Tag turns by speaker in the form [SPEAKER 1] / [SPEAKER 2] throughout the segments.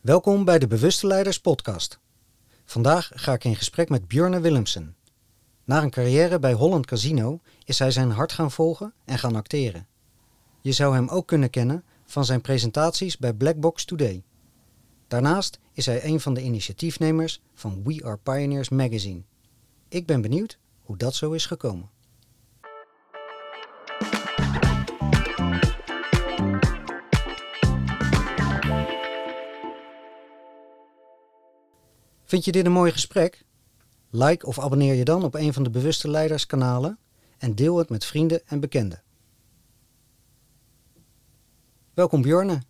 [SPEAKER 1] Welkom bij de Bewuste Leiders podcast. Vandaag ga ik in gesprek met Björne Willemsen. Na een carrière bij Holland Casino is hij zijn hart gaan volgen en gaan acteren. Je zou hem ook kunnen kennen van zijn presentaties bij Blackbox Today. Daarnaast is hij een van de initiatiefnemers van We Are Pioneers magazine. Ik ben benieuwd hoe dat zo is gekomen. Vind je dit een mooi gesprek? Like of abonneer je dan op een van de Bewuste Leiders kanalen en deel het met vrienden en bekenden. Welkom Bjorne.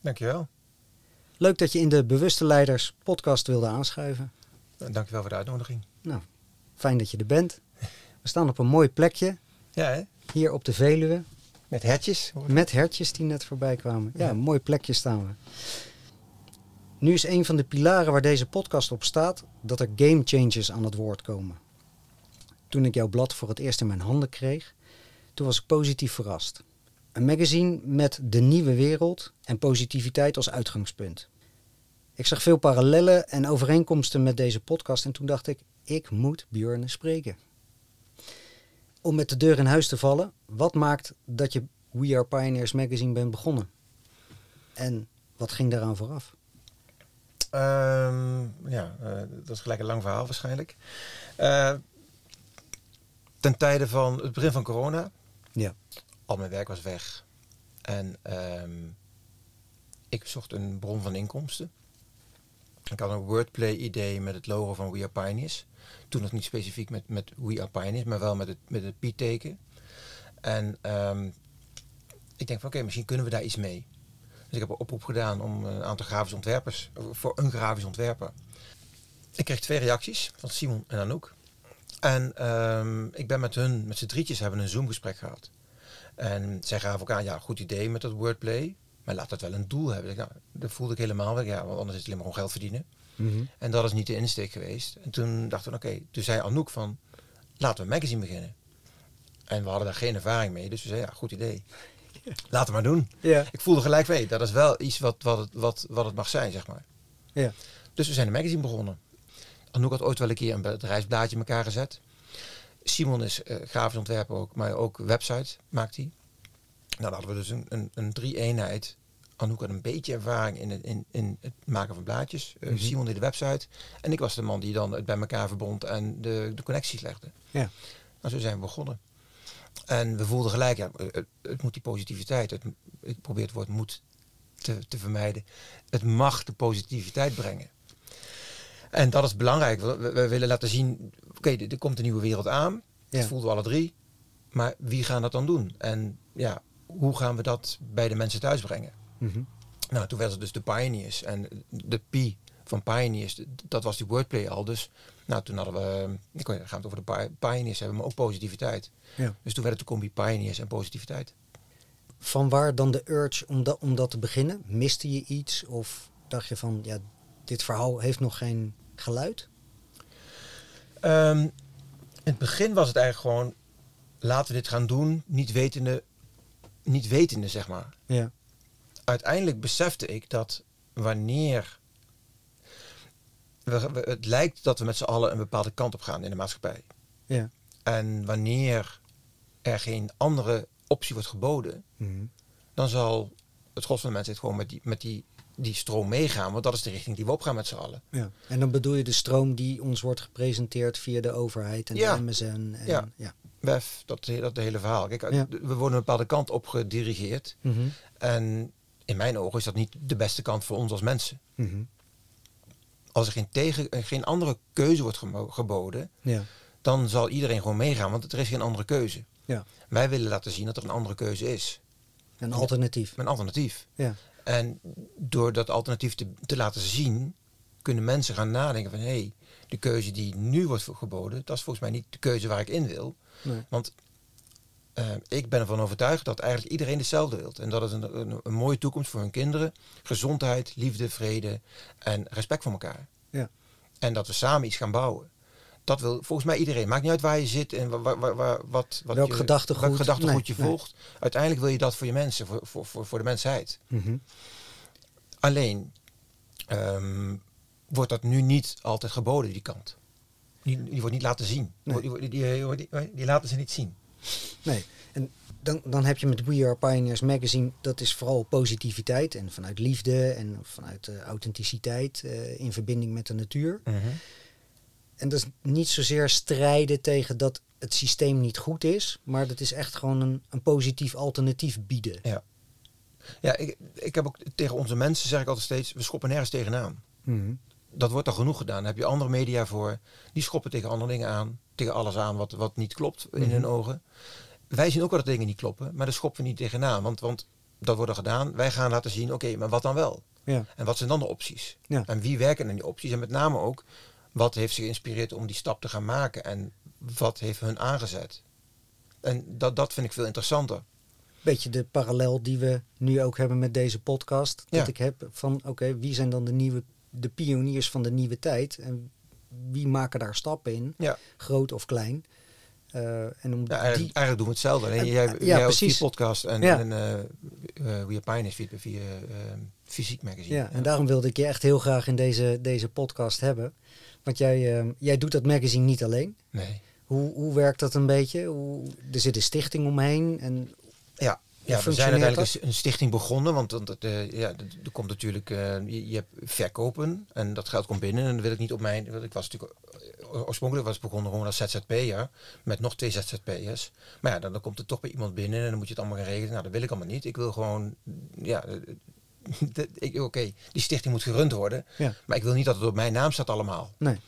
[SPEAKER 2] Dankjewel.
[SPEAKER 1] Leuk dat je in de Bewuste Leiders podcast wilde aanschuiven.
[SPEAKER 2] Dankjewel voor de uitnodiging.
[SPEAKER 1] Nou, fijn dat je er bent. We staan op een mooi plekje.
[SPEAKER 2] Ja, hè?
[SPEAKER 1] Hier op de Veluwe.
[SPEAKER 2] Met hertjes.
[SPEAKER 1] Met hertjes die net voorbij kwamen. Ja, een mooi plekje staan we. Nu is een van de pilaren waar deze podcast op staat dat er game changers aan het woord komen. Toen ik jouw blad voor het eerst in mijn handen kreeg, toen was ik positief verrast. Een magazine met de nieuwe wereld en positiviteit als uitgangspunt. Ik zag veel parallellen en overeenkomsten met deze podcast en toen dacht ik, ik moet Björn spreken. Om met de deur in huis te vallen, wat maakt dat je We Are Pioneers magazine bent begonnen? En wat ging daaraan vooraf?
[SPEAKER 2] Um, ja, uh, dat is gelijk een lang verhaal waarschijnlijk. Uh, ten tijde van het begin van corona.
[SPEAKER 1] Ja.
[SPEAKER 2] Al mijn werk was weg. En um, ik zocht een bron van inkomsten. Ik had een wordplay idee met het logo van We Are Pioneers. Toen nog niet specifiek met, met We Are Pioneers, maar wel met het, met het P-teken. En um, ik denk van oké, okay, misschien kunnen we daar iets mee. Dus ik heb een oproep gedaan om een aantal grafische ontwerpers, voor een grafisch ontwerper. Ik kreeg twee reacties van Simon en Anouk. En um, ik ben met hun, met z'n drietjes, hebben een Zoom gesprek gehad. En zij gaven ook aan, ja, goed idee met dat wordplay. Maar laat dat wel een doel hebben. Nou, dat voelde ik helemaal weg. Ja, want anders is het alleen maar gewoon geld verdienen.
[SPEAKER 1] Mm -hmm.
[SPEAKER 2] En dat is niet de insteek geweest. En toen dachten we, oké, okay, toen zei Anouk van, laten we een magazine beginnen. En we hadden daar geen ervaring mee. Dus we zeiden, ja, goed idee. Laten we maar doen.
[SPEAKER 1] Ja.
[SPEAKER 2] Ik voelde gelijk, weet, dat is wel iets wat, wat, het, wat, wat het mag zijn, zeg maar.
[SPEAKER 1] Ja.
[SPEAKER 2] Dus we zijn een magazine begonnen. Anouk had ooit wel een keer een bedrijfsblaadje in elkaar gezet. Simon is uh, grafisch ontwerper ook, maar ook website maakt hij. Nou, dan hadden we dus een, een, een drie-eenheid. Anouk had een beetje ervaring in het, in, in het maken van blaadjes. Uh, mm -hmm. Simon deed de website. En ik was de man die dan het bij elkaar verbond en de, de connecties legde.
[SPEAKER 1] Ja.
[SPEAKER 2] Nou, zo zijn we begonnen. En we voelden gelijk, ja, het, het moet die positiviteit, het, ik probeer het woord moet te, te vermijden. Het mag de positiviteit brengen. En dat is belangrijk. We, we, willen laten zien, oké, okay, er, er komt een nieuwe wereld aan.
[SPEAKER 1] Ja.
[SPEAKER 2] Dat voelden we alle drie. Maar wie gaan dat dan doen? En ja, hoe gaan we dat bij de mensen thuis brengen?
[SPEAKER 1] Mm -hmm.
[SPEAKER 2] Nou, toen werd het dus de Pioneers. En de P van Pioneers, dat was die wordplay al. Dus nou, toen hadden we, ik weet, gaan het over de Pioneers hebben, maar ook positiviteit.
[SPEAKER 1] Ja.
[SPEAKER 2] Dus toen werd het de combi Pioneers en positiviteit.
[SPEAKER 1] Van waar dan de urge om dat, om dat te beginnen? Miste je iets of dacht je van, ja, dit verhaal heeft nog geen geluid?
[SPEAKER 2] Um, in het begin was het eigenlijk gewoon, laten we dit gaan doen, niet wetende, niet wetende zeg maar.
[SPEAKER 1] Ja.
[SPEAKER 2] Uiteindelijk besefte ik dat wanneer we, we, het lijkt dat we met z'n allen een bepaalde kant op gaan in de maatschappij.
[SPEAKER 1] Ja.
[SPEAKER 2] En wanneer er geen andere optie wordt geboden,
[SPEAKER 1] mm -hmm.
[SPEAKER 2] dan zal het gros van de mensen gewoon met die, met die, die stroom meegaan. Want dat is de richting die we opgaan met z'n allen.
[SPEAKER 1] Ja. En dan bedoel je de stroom die ons wordt gepresenteerd via de overheid en
[SPEAKER 2] ja.
[SPEAKER 1] de MSN. En,
[SPEAKER 2] ja.
[SPEAKER 1] ja.
[SPEAKER 2] WEF, dat, dat hele verhaal. Kijk,
[SPEAKER 1] Ja.
[SPEAKER 2] we worden een bepaalde kant op gedirigeerd.
[SPEAKER 1] Mhm.
[SPEAKER 2] En in mijn ogen is dat niet de beste kant voor ons als mensen.
[SPEAKER 1] Mhm.
[SPEAKER 2] Als er geen, tegen, eh, geen andere keuze wordt geboden,
[SPEAKER 1] Ja.
[SPEAKER 2] dan zal iedereen gewoon meegaan, want er is geen andere keuze.
[SPEAKER 1] Ja.
[SPEAKER 2] Wij willen laten zien dat er een andere keuze is.
[SPEAKER 1] Een alternatief.
[SPEAKER 2] Een alternatief.
[SPEAKER 1] Ja.
[SPEAKER 2] En door dat alternatief te, te laten zien, kunnen mensen gaan nadenken van hé, hey, de keuze die nu wordt geboden, dat is volgens mij niet de keuze waar ik in wil.
[SPEAKER 1] Nee.
[SPEAKER 2] Want uh, ik ben ervan overtuigd dat eigenlijk iedereen hetzelfde wil. En dat is een, een, een, mooie toekomst voor hun kinderen. Gezondheid, liefde, vrede en respect voor elkaar.
[SPEAKER 1] Ja.
[SPEAKER 2] En dat we samen iets gaan bouwen. Dat wil volgens mij iedereen. Maakt niet uit waar je zit en waar, waar, waar, wat, wat
[SPEAKER 1] Welk
[SPEAKER 2] je,
[SPEAKER 1] gedachtegoed.
[SPEAKER 2] welk gedachtegoed
[SPEAKER 1] Nee,
[SPEAKER 2] je
[SPEAKER 1] nee.
[SPEAKER 2] volgt. Uiteindelijk wil je dat voor je mensen, voor, voor, voor, voor de mensheid.
[SPEAKER 1] Mhm.
[SPEAKER 2] Alleen, ehm, wordt dat nu niet altijd geboden, die kant. Die, die wordt niet laten zien.
[SPEAKER 1] Nee.
[SPEAKER 2] Die, die, die- die laten ze niet zien.
[SPEAKER 1] Nee, en dan, dan heb je met We Are Pioneers Magazine, dat is vooral positiviteit en vanuit liefde en vanuit eh, authenticiteit eh, in verbinding met de natuur. En dat is niet zozeer strijden tegen dat het systeem niet goed is, maar dat is echt gewoon een, een positief alternatief bieden.
[SPEAKER 2] Ja. Ja, ik, ik heb ook tegen onze mensen zeg ik altijd steeds, we schoppen nergens tegenaan.
[SPEAKER 1] Mhm.
[SPEAKER 2] Dat wordt al genoeg gedaan. Daar heb je andere media voor. Die schoppen tegen andere dingen aan. Tegen alles aan wat, wat niet klopt in
[SPEAKER 1] Mhm.
[SPEAKER 2] hun ogen. Wij zien ook wel dat dingen niet kloppen, maar daar schoppen we niet tegenaan. Want, want dat wordt al gedaan. Wij gaan laten zien, oké, maar wat dan wel?
[SPEAKER 1] Ja.
[SPEAKER 2] En wat zijn dan de opties?
[SPEAKER 1] Ja.
[SPEAKER 2] En wie werken aan die opties? En met name ook, wat heeft ze geïnspireerd om die stap te gaan maken? En wat heeft hun aangezet? En dat, dat vind ik veel interessanter.
[SPEAKER 1] Beetje de parallel die we nu ook hebben met deze podcast. Dat
[SPEAKER 2] Ja.
[SPEAKER 1] ik heb van, oké, wie zijn dan de nieuwe, de pioniers van de nieuwe tijd? En wie maken daar stappen in,
[SPEAKER 2] Ja,
[SPEAKER 1] groot of klein? Eh, en om
[SPEAKER 2] ja eigenlijk,
[SPEAKER 1] die,
[SPEAKER 2] eigenlijk doen we hetzelfde.
[SPEAKER 1] En-
[SPEAKER 2] jij,
[SPEAKER 1] ja,
[SPEAKER 2] jij
[SPEAKER 1] precies.
[SPEAKER 2] podcast en,
[SPEAKER 1] Ja.
[SPEAKER 2] en eh, We Are via, via eh, fysiek magazine.
[SPEAKER 1] ja, en daarom wilde ik je echt heel graag in deze, deze podcast hebben. Want jij, eh, jij doet dat magazine niet alleen.
[SPEAKER 2] Nee.
[SPEAKER 1] Hoe, hoe werkt dat een beetje? Hoe, er zit een stichting omheen. En,
[SPEAKER 2] Ja, ja we zijn uiteindelijk een, stichting begonnen, want eh, ja, er komt natuurlijk, eh, je, je hebt verkopen en dat geld komt binnen en dan wil ik niet op mijn, ik was natuurlijk, eh, oorspronkelijk was begonnen gewoon als ZZP'er met nog twee ZZP'ers. Maar ja, dan, dan komt er toch bij iemand binnen en dan moet je het allemaal gaan regelen. Nou, dat wil ik allemaal niet. Ik wil gewoon, ja, dat- ik- oké, die stichting moet gerund worden,
[SPEAKER 1] ja,
[SPEAKER 2] maar ik wil niet dat het op mijn naam staat allemaal.
[SPEAKER 1] nee.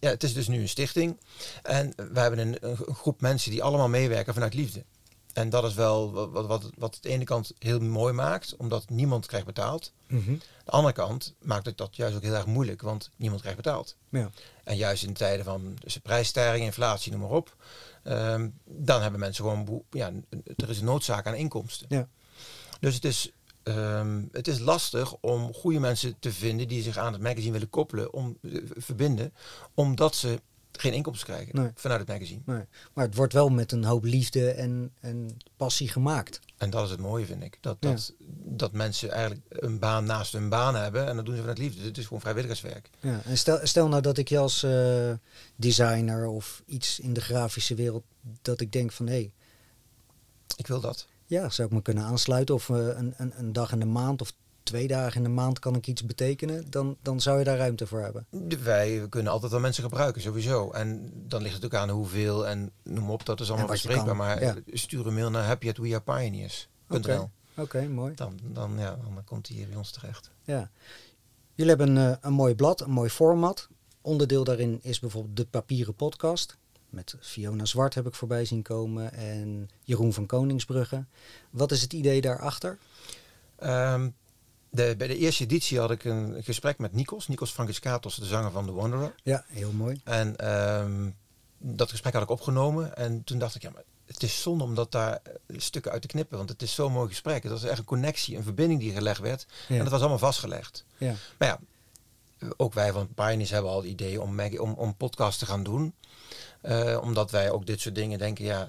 [SPEAKER 2] Ja, het is dus nu een stichting. En we hebben een, een groep mensen die allemaal meewerken vanuit liefde. En dat is wel wat, wat, wat, het de ene kant heel mooi maakt, omdat niemand krijgt betaald.
[SPEAKER 1] Mhm.
[SPEAKER 2] De andere kant maakt het dat juist ook heel erg moeilijk, want niemand krijgt betaald.
[SPEAKER 1] Ja.
[SPEAKER 2] En juist in tijden van dus prijsstijging, inflatie, noem maar op. ehm, dan hebben mensen gewoon, ja, er is een noodzaak aan inkomsten.
[SPEAKER 1] Ja.
[SPEAKER 2] Dus het is, ehm, het is lastig om goede mensen te vinden die zich aan het magazine willen koppelen, om, eh, verbinden, omdat ze geen inkomsten krijgen
[SPEAKER 1] Nee.
[SPEAKER 2] vanuit het magazine.
[SPEAKER 1] Nee. Maar het wordt wel met een hoop liefde en, en passie gemaakt.
[SPEAKER 2] En dat is het mooie, vind ik. Dat,
[SPEAKER 1] Ja.
[SPEAKER 2] dat, dat mensen eigenlijk een baan naast hun baan hebben en dat doen ze vanuit liefde. Het is gewoon vrijwilligerswerk.
[SPEAKER 1] Ja. En stel, stel nou dat ik je als eh, designer of iets in de grafische wereld, dat ik denk van hé, hey,
[SPEAKER 2] Ik wil dat.
[SPEAKER 1] ja, zou ik me kunnen aansluiten of eh, een, een, een dag in de maand of twee dagen in de maand kan ik iets betekenen, dan, dan zou je daar ruimte voor hebben.
[SPEAKER 2] Wij kunnen altijd wel mensen gebruiken, sowieso. En dan ligt het ook aan hoeveel en noem op, dat is allemaal bespreekbaar. Maar
[SPEAKER 1] ja.
[SPEAKER 2] stuur een mail naar happy@wearepioneers.nl.
[SPEAKER 1] Oké. Oké, mooi.
[SPEAKER 2] Dan, dan, ja, dan komt hij hier bij ons terecht.
[SPEAKER 1] Ja. Jullie hebben een, eh, een mooi blad, een mooi format. Onderdeel daarin is bijvoorbeeld de papieren podcast. Met Fiona Zwart heb ik voorbij zien komen en Jeroen van Koningsbrugge. Wat is het idee daarachter?
[SPEAKER 2] Ehm, de, bij de eerste editie had ik een gesprek met Nikos. Nikos Frankiskatos, de zanger van The Wanderer.
[SPEAKER 1] Ja, heel mooi.
[SPEAKER 2] En ehm, dat gesprek had ik opgenomen. En toen dacht ik, ja, maar het is zonde om dat daar eh, stukken uit te knippen. Want het is zo'n mooi gesprek. Het was echt een connectie, een verbinding die gelegd werd.
[SPEAKER 1] Ja.
[SPEAKER 2] En dat was allemaal vastgelegd.
[SPEAKER 1] Ja.
[SPEAKER 2] Maar ja, ook wij van Pioneers hebben al het idee om, om, om podcast te gaan doen. Eh, omdat wij ook dit soort dingen denken, ja,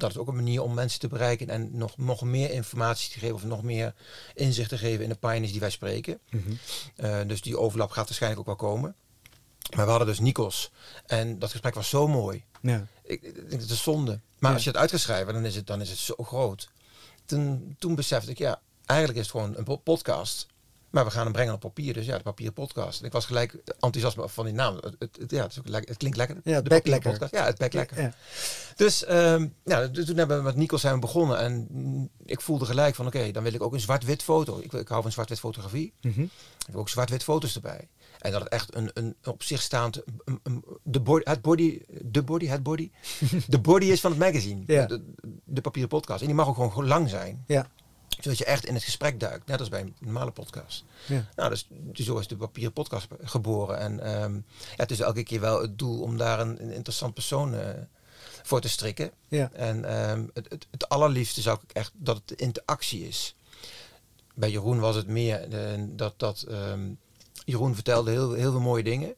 [SPEAKER 2] dat is ook een manier om mensen te bereiken en nog, nog meer informatie te geven of nog meer inzicht te geven in de Pioneers die wij spreken.
[SPEAKER 1] Mhm.
[SPEAKER 2] Eh, dus die overlap gaat waarschijnlijk ook wel komen. Maar we hadden dus Nikos en dat gesprek was zo mooi.
[SPEAKER 1] ja.
[SPEAKER 2] Ik, ik denk dat het is zonde. Maar
[SPEAKER 1] Ja.
[SPEAKER 2] als je het uit gaat schrijven, dan is het, dan is het zo groot. Toen, toen besefte ik, ja, eigenlijk is het gewoon een po- podcast. Maar we gaan hem brengen op papier. Dus ja, de papieren podcast. En ik was gelijk enthousiast van die naam. Het, het, het- ja, het, lekker, klinkt lekker.
[SPEAKER 1] Ja, het lekker.
[SPEAKER 2] podcast. Ja, het bekt lekker.
[SPEAKER 1] Ja.
[SPEAKER 2] Dus um, ja, toen hebben we met Nikos zijn we begonnen. En mm, ik voelde gelijk van, oké, dan wil ik ook een zwart-wit foto. Ik, ik hou van zwart-wit fotografie.
[SPEAKER 1] Mhm.
[SPEAKER 2] Ik wil ook zwart-wit foto's erbij. En dat het echt een, een op zich staand, een- een- de body, het body, de body, het body, de body is van het magazine.
[SPEAKER 1] Ja.
[SPEAKER 2] De, de papieren podcast. En die mag ook gewoon, gewoon lang zijn.
[SPEAKER 1] Ja.
[SPEAKER 2] Zodat je echt in het gesprek duikt. Net als bij een normale podcast.
[SPEAKER 1] Ja.
[SPEAKER 2] Nou, dus, dus zo is de papieren podcast geboren. En ehm, ja, het is elke keer wel het doel om daar een, een interessant persoon eh, voor te strikken.
[SPEAKER 1] Ja.
[SPEAKER 2] En ehm, het, het, het allerliefste zou ik echt dat het de interactie is. Bij Jeroen was het meer eh, dat, dat ehm, Jeroen vertelde heel, heel veel mooie dingen.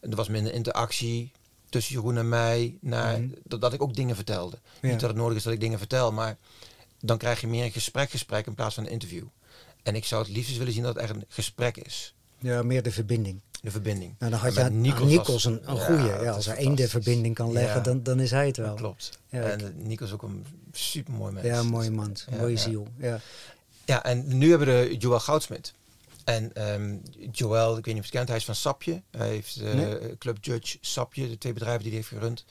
[SPEAKER 2] En er was minder interactie tussen Jeroen en mij. Naar,
[SPEAKER 1] Mhm.
[SPEAKER 2] dat, dat ik ook dingen vertelde.
[SPEAKER 1] Ja.
[SPEAKER 2] Niet dat het nodig is dat ik dingen vertel, maar dan krijg je meer een gesprek, gesprek in plaats van een interview. En ik zou het liefst willen zien dat het echt een gesprek is.
[SPEAKER 1] Ja, meer de verbinding.
[SPEAKER 2] De verbinding.
[SPEAKER 1] Nou, dan had je
[SPEAKER 2] Nikos
[SPEAKER 1] Nikos, een, een
[SPEAKER 2] ja, dat
[SPEAKER 1] Ja, als er één de verbinding kan leggen,
[SPEAKER 2] Ja.
[SPEAKER 1] dan, dan is hij het wel.
[SPEAKER 2] Klopt.
[SPEAKER 1] Ja,
[SPEAKER 2] en
[SPEAKER 1] ik-
[SPEAKER 2] Nico is ook een super mooi mens.
[SPEAKER 1] Ja, mooie man. Mooie ziel. Ja.
[SPEAKER 2] Ja, en nu hebben we de Joël Goudsmit. En ehm Joël, ik weet niet of je het kent, hij is van Sapje. Hij heeft eh,
[SPEAKER 1] Nee.
[SPEAKER 2] Club Judge, Sapje, de twee bedrijven die hij heeft gerund.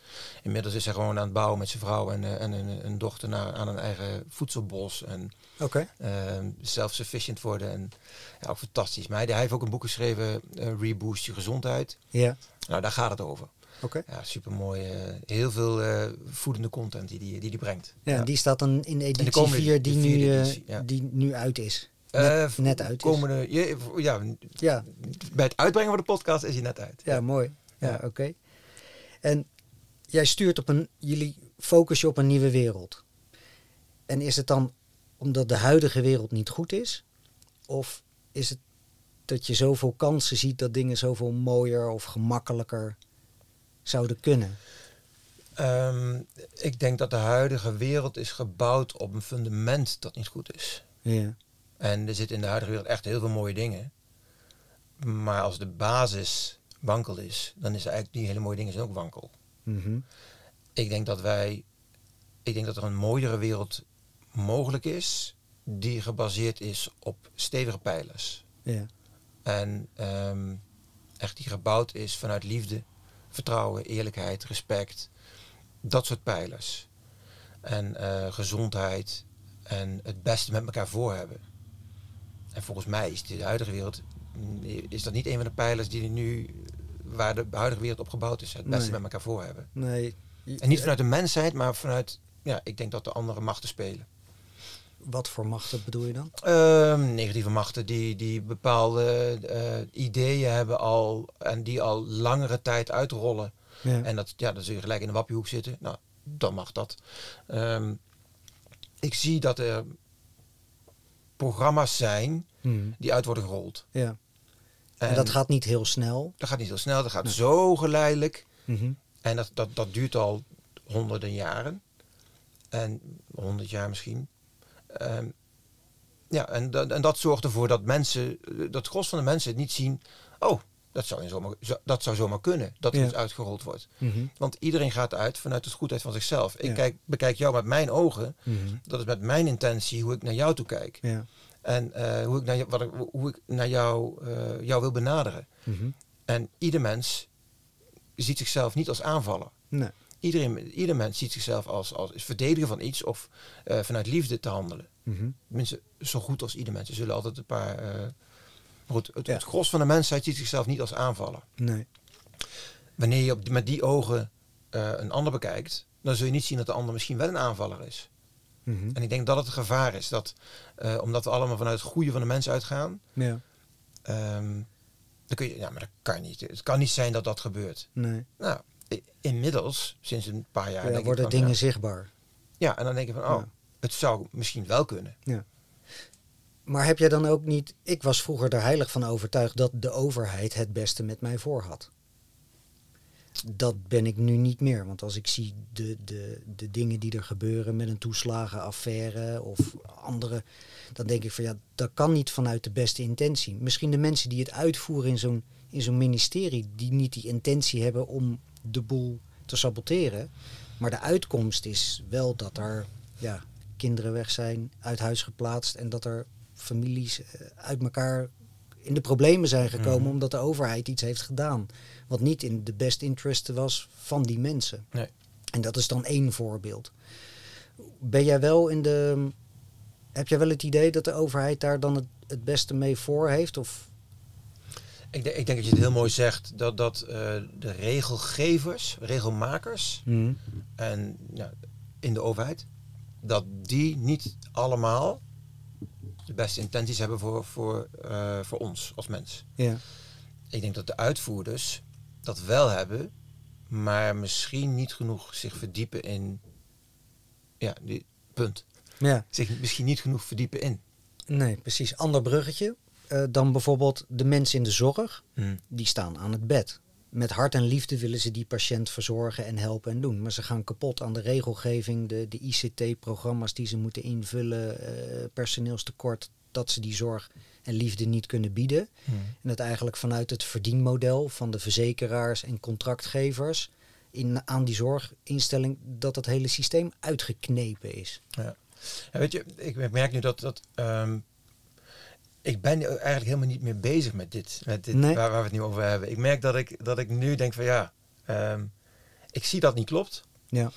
[SPEAKER 2] Inmiddels is hij gewoon aan het bouwen met zijn vrouw en, eh, en een, een dochter naar, aan een eigen voedselbos. En
[SPEAKER 1] Oké.
[SPEAKER 2] ehm self-sufficient worden. En ja, ook fantastisch. Maar hij, hij heeft ook een boek geschreven, eh, Reboost je gezondheid.
[SPEAKER 1] Ja.
[SPEAKER 2] Nou, daar gaat het over.
[SPEAKER 1] Oké.
[SPEAKER 2] Ja, super mooi. heel veel voedende content die die, die, die brengt.
[SPEAKER 1] Ja, die staat dan in editie
[SPEAKER 2] komende-
[SPEAKER 1] 4 die, nu,
[SPEAKER 2] ja.
[SPEAKER 1] die nu uit is.
[SPEAKER 2] Eh,
[SPEAKER 1] Net, net uit
[SPEAKER 2] komende, ja, ja,
[SPEAKER 1] Ja,
[SPEAKER 2] bij het uitbrengen van de podcast is hij net uit.
[SPEAKER 1] ja, mooi. Ja,
[SPEAKER 2] Ja.
[SPEAKER 1] oké. En jij stuurt op een, jullie focus je op een nieuwe wereld. En is het dan omdat de huidige wereld niet goed is? Of is het dat je zoveel kansen ziet dat dingen zoveel mooier of gemakkelijker zouden kunnen?
[SPEAKER 2] Ehm, ik denk dat de huidige wereld is gebouwd op een fundament dat niet goed is.
[SPEAKER 1] Ja.
[SPEAKER 2] En er zitten in de huidige wereld echt heel veel mooie dingen. Maar als de basis wankel is, dan is eigenlijk die hele mooie dingen zijn ook wankel.
[SPEAKER 1] Mhm.
[SPEAKER 2] Ik denk dat wij, ik denk dat er een mooiere wereld mogelijk is, die gebaseerd is op stevige pijlers.
[SPEAKER 1] ja.
[SPEAKER 2] En ehm, echt die gebouwd is vanuit liefde, vertrouwen, eerlijkheid, respect. Dat soort pijlers. En eh, gezondheid en het beste met elkaar voor hebben. En volgens mij is de huidige wereld, mm, is dat niet een van de pijlers die nu, waar de huidige wereld op gebouwd is. Het beste
[SPEAKER 1] Nee.
[SPEAKER 2] met elkaar voor hebben.
[SPEAKER 1] Nee.
[SPEAKER 2] En niet vanuit de mensheid, maar vanuit, ja, ik denk dat de andere machten spelen.
[SPEAKER 1] Wat voor machten bedoel je dan?
[SPEAKER 2] Ehm, negatieve machten die, die bepaalde eh, ideeën hebben al en die al langere tijd uitrollen.
[SPEAKER 1] Ja.
[SPEAKER 2] En dat, ja, dan zul je gelijk in de wappiehoek zitten. Nou, dan mag dat. Ehm, ik zie dat er programma's zijn
[SPEAKER 1] Mhm.
[SPEAKER 2] die uit worden gerold.
[SPEAKER 1] ja. En, dat gaat niet heel snel.
[SPEAKER 2] dat gaat niet heel snel, dat gaat
[SPEAKER 1] Nee.
[SPEAKER 2] zo geleidelijk.
[SPEAKER 1] Mhm.
[SPEAKER 2] En dat, dat, dat duurt al honderden jaren. En honderd jaar misschien. Ehm, ja, en, dat- en dat zorgt ervoor dat mensen, eh, dat gros van de mensen het niet zien. Oh, dat zou, in zomaar, zo- dat zou zomaar kunnen, dat er
[SPEAKER 1] Ja.
[SPEAKER 2] iets uitgerold wordt.
[SPEAKER 1] Mhm.
[SPEAKER 2] Want iedereen gaat uit vanuit de goedheid van zichzelf. Ik
[SPEAKER 1] Ja.
[SPEAKER 2] kijk, bekijk jou met mijn ogen.
[SPEAKER 1] Mhm.
[SPEAKER 2] Dat is met mijn intentie hoe ik naar jou toe kijk.
[SPEAKER 1] Ja.
[SPEAKER 2] En eh, hoe, ik naar, jou- wat ik, hoe ik naar jou, eh, jou wil benaderen.
[SPEAKER 1] Mhm.
[SPEAKER 2] En ieder mens ziet zichzelf niet als aanvaller.
[SPEAKER 1] Nee.
[SPEAKER 2] Iedereen, ieder mens ziet zichzelf als, als verdediger van iets of eh, vanuit liefde te handelen. Tenminste, zo goed als ieder mens. Er zullen altijd een paar. Maar goed, het,
[SPEAKER 1] Ja.
[SPEAKER 2] het gros van de mensheid ziet zichzelf niet als aanvaller.
[SPEAKER 1] Nee.
[SPEAKER 2] Wanneer je op, met die ogen eh, een ander bekijkt, dan zul je niet zien dat de ander misschien wel een aanvaller is.
[SPEAKER 1] Mhm.
[SPEAKER 2] En ik denk dat het een gevaar is dat, eh, omdat we allemaal vanuit het goede van de mens uitgaan,
[SPEAKER 1] Ja.
[SPEAKER 2] ehm, dan kun je, ja, maar dat kan niet. Het kan niet zijn dat dat gebeurt.
[SPEAKER 1] Nee.
[SPEAKER 2] Nou, inmiddels, sinds een paar jaar,
[SPEAKER 1] Ja,
[SPEAKER 2] denk ik
[SPEAKER 1] worden dingen
[SPEAKER 2] ja,
[SPEAKER 1] zichtbaar.
[SPEAKER 2] Ja, en dan denk je van, oh,
[SPEAKER 1] Ja.
[SPEAKER 2] het zou misschien wel kunnen.
[SPEAKER 1] Maar heb jij dan ook niet... Ik was vroeger er heilig van overtuigd dat de overheid het beste met mij voor had. Dat ben ik nu niet meer. Want als ik zie de, de, de dingen die er gebeuren met een toeslagenaffaire of andere... Dan denk ik van ja, dat kan niet vanuit de beste intentie. Misschien de mensen die het uitvoeren in zo'n, in zo'n ministerie... die niet die intentie hebben om de boel te saboteren. Maar de uitkomst is wel dat er ja, kinderen weg zijn, uit huis geplaatst... en dat er families eh, uit elkaar in de problemen zijn gekomen...
[SPEAKER 2] Mhm.
[SPEAKER 1] omdat de overheid iets heeft gedaan. Wat niet in de best interest was van die mensen.
[SPEAKER 2] Nee.
[SPEAKER 1] En dat is dan één voorbeeld. Ben jij wel in de. Heb jij wel het idee dat de overheid daar dan het, het beste mee voor heeft? Of
[SPEAKER 2] Ik, denk- ik denk dat je het heel mooi zegt, dat, dat eh, de regelgevers, regelmakers en ja, in de overheid, dat die niet allemaal de beste intenties hebben voor, voor, eh, voor ons als mens.
[SPEAKER 1] Ja.
[SPEAKER 2] Ik denk dat de uitvoerders dat wel hebben, maar misschien niet genoeg zich verdiepen in. Ja, die, punt.
[SPEAKER 1] ja.
[SPEAKER 2] Zich misschien niet genoeg verdiepen in.
[SPEAKER 1] Nee, precies. Ander bruggetje. eh, dan bijvoorbeeld de mensen in de zorg. Die staan aan het bed. Met hart en liefde willen ze die patiënt verzorgen en helpen en doen. Maar ze gaan kapot aan de regelgeving, de, de ICT-programma's die ze moeten invullen, eh, personeelstekort, dat ze die zorg en liefde niet kunnen bieden.
[SPEAKER 2] Hmm.
[SPEAKER 1] En dat eigenlijk vanuit het verdienmodel van de verzekeraars en contractgevers in, aan die zorginstelling, dat het hele systeem uitgeknepen is.
[SPEAKER 2] Ja. Ja, weet je, ik merk nu dat, dat ehm, ik ben eigenlijk helemaal niet meer bezig met dit, met dit
[SPEAKER 1] Nee.
[SPEAKER 2] waar, waar we het nu over hebben. Ik merk dat ik, dat ik nu denk van ja, ehm, ik zie dat niet klopt,
[SPEAKER 1] Ja.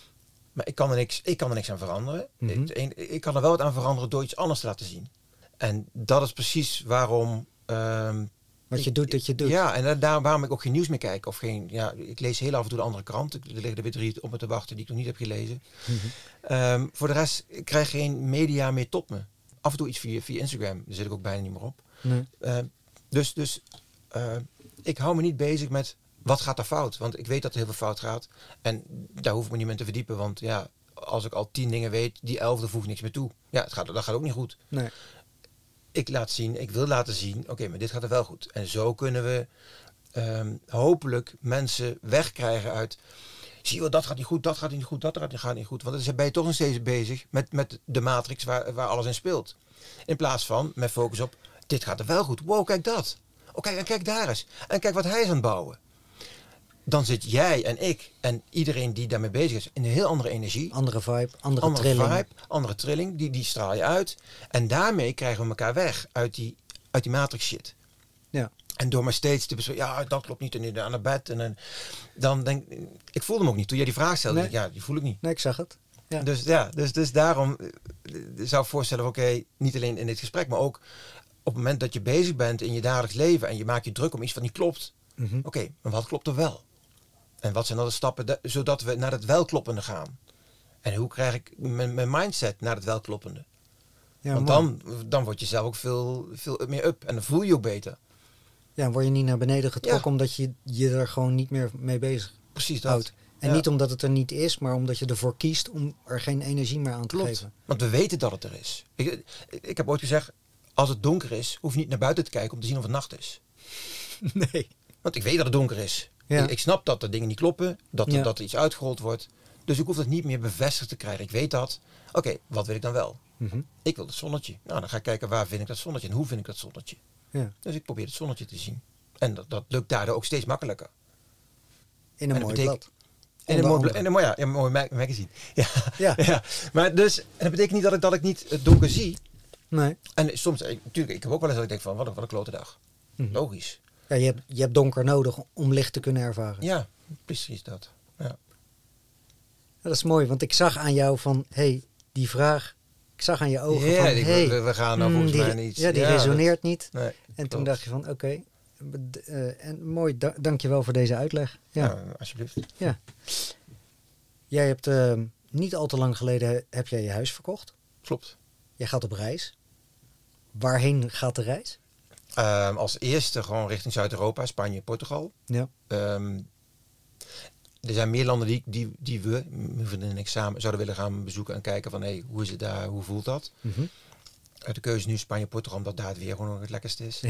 [SPEAKER 2] maar ik kan er niks, ik kan er niks aan veranderen.
[SPEAKER 1] Mhm.
[SPEAKER 2] Ik kan er wel wat aan veranderen door iets anders te laten zien. En dat is precies waarom. ehm,
[SPEAKER 1] Wat je doet, dat je doet.
[SPEAKER 2] Ja, en da- daar waarom ik ook geen nieuws meer kijk. Of geen, ja, ik lees heel af en toe de andere krant. Er liggen er weer drie op me te wachten die ik nog niet heb gelezen.
[SPEAKER 1] Mhm.
[SPEAKER 2] Ehm, voor de rest, ik krijg geen media meer tot me. Af en toe iets via, via Instagram. Daar zit ik ook bijna niet meer op.
[SPEAKER 1] Nee.
[SPEAKER 2] Ehm, dus dus eh, ik hou me niet bezig met wat gaat er fout. Want ik weet dat er heel veel fout gaat. En daar hoef ik me niet meer te verdiepen. Want ja, als ik al tien dingen weet, die elfde voegt niks meer toe. Ja, het gaat, dat gaat ook niet goed.
[SPEAKER 1] Nee.
[SPEAKER 2] Ik laat zien, ik wil laten zien, oké, maar dit gaat er wel goed. En zo kunnen we ehm, hopelijk mensen wegkrijgen uit. Zie je wel, dat gaat niet goed, dat gaat niet goed, dat gaat niet, gaat niet goed. Want dan ben je toch nog steeds bezig met, met de matrix waar, waar alles in speelt. In plaats van met focus op, dit gaat er wel goed. Wow, kijk dat. Oh, kijk, en kijk daar eens. En kijk wat hij is aan het bouwen. Dan zit jij en ik en iedereen die daarmee bezig is in een heel andere energie
[SPEAKER 1] Andere vibe, andere,
[SPEAKER 2] andere
[SPEAKER 1] trilling.
[SPEAKER 2] vibe, andere trilling, die, die straal je uit. En daarmee krijgen we elkaar weg uit die, uit die matrix shit.
[SPEAKER 1] Ja.
[SPEAKER 2] En door maar steeds te bespreken, ja, dat klopt niet, en aan het bed. En, en dan denk ik, voelde hem ook niet. Toen jij die vraag stelde,
[SPEAKER 1] Nee.
[SPEAKER 2] dacht ik, ja, die voel ik niet.
[SPEAKER 1] Nee, ik zag het. Ja.
[SPEAKER 2] Dus ja, dus, dus daarom eh, zou ik voorstellen, oké, niet alleen in dit gesprek, maar ook op het moment dat je bezig bent in je dagelijks leven en je maakt je druk om iets wat niet klopt.
[SPEAKER 1] Mhm.
[SPEAKER 2] Oké, maar wat klopt er wel? En wat zijn dan de stappen da- zodat we naar het welkloppende gaan? En hoe krijg ik mijn, mijn mindset naar het welkloppende?
[SPEAKER 1] Ja,
[SPEAKER 2] Want
[SPEAKER 1] mooi.
[SPEAKER 2] dan, dan word je zelf ook veel, veel meer up en dan voel je je ook beter.
[SPEAKER 1] Ja, word je niet naar beneden getrokken
[SPEAKER 2] Ja.
[SPEAKER 1] omdat je je er gewoon niet meer mee bezig
[SPEAKER 2] Precies dat.
[SPEAKER 1] houdt. En
[SPEAKER 2] Ja.
[SPEAKER 1] niet omdat het er niet is, maar omdat je ervoor kiest om er geen energie meer aan te
[SPEAKER 2] Klopt.
[SPEAKER 1] geven.
[SPEAKER 2] Want we weten dat het er is. Ik, ik, ik heb ooit gezegd, als het donker is, hoef je niet naar buiten te kijken om te zien of het nacht is.
[SPEAKER 1] Nee.
[SPEAKER 2] Want ik weet dat het donker is.
[SPEAKER 1] Ja.
[SPEAKER 2] Ik, ik snap dat er dingen niet kloppen, dat er,
[SPEAKER 1] Ja.
[SPEAKER 2] dat er iets uitgerold wordt. Dus ik hoef dat niet meer bevestigd te krijgen. Ik weet dat. Oké, wat wil ik dan wel?
[SPEAKER 1] Mhm.
[SPEAKER 2] Ik wil het zonnetje. Nou, dan ga ik kijken waar vind ik dat zonnetje en hoe vind ik dat zonnetje.
[SPEAKER 1] Ja.
[SPEAKER 2] Dus ik probeer het zonnetje te zien. En dat, dat lukt daardoor ook steeds makkelijker.
[SPEAKER 1] In een mooi blad.
[SPEAKER 2] En een mooi, en een mooi, ja, ja, een mooi ma- magazine. Ja.
[SPEAKER 1] Ja.
[SPEAKER 2] ja. Maar dus, en dat betekent niet dat ik, dat ik niet het donker zie.
[SPEAKER 1] Nee.
[SPEAKER 2] En soms, eh, natuurlijk, ik heb ook wel eens dat ik denk van, wat een, wat een klote dag.
[SPEAKER 1] Mhm.
[SPEAKER 2] Logisch.
[SPEAKER 1] Ja, je, hebt, je hebt donker nodig om licht te kunnen ervaren.
[SPEAKER 2] Ja, precies dat. Ja,
[SPEAKER 1] Dat is mooi, want ik zag aan jou van, hey, die vraag, ik zag aan je ogen
[SPEAKER 2] Ja,
[SPEAKER 1] van, hey,
[SPEAKER 2] we, we gaan nou volgens
[SPEAKER 1] die,
[SPEAKER 2] mij niet.
[SPEAKER 1] Ja, die resoneert niet.
[SPEAKER 2] nee,
[SPEAKER 1] En toen dacht je van, oké, d- eh, en mooi, da dank je wel voor deze uitleg. Ja.
[SPEAKER 2] Ja, alsjeblieft.
[SPEAKER 1] Jij hebt eh, niet al te lang geleden heb jij je huis verkocht.
[SPEAKER 2] Klopt.
[SPEAKER 1] Jij gaat op reis. Waarheen gaat de reis?
[SPEAKER 2] Ehm, als eerste gewoon richting Zuid-Europa, Spanje, Portugal.
[SPEAKER 1] Ja.
[SPEAKER 2] Ehm, er zijn meer landen die, die, die we, mijn vriendin en ik samen, zouden willen gaan bezoeken en kijken van hey, hoe is het daar, hoe voelt dat? Uit de keuze nu Spanje, Portugal, omdat daar het weer gewoon het lekkerste is.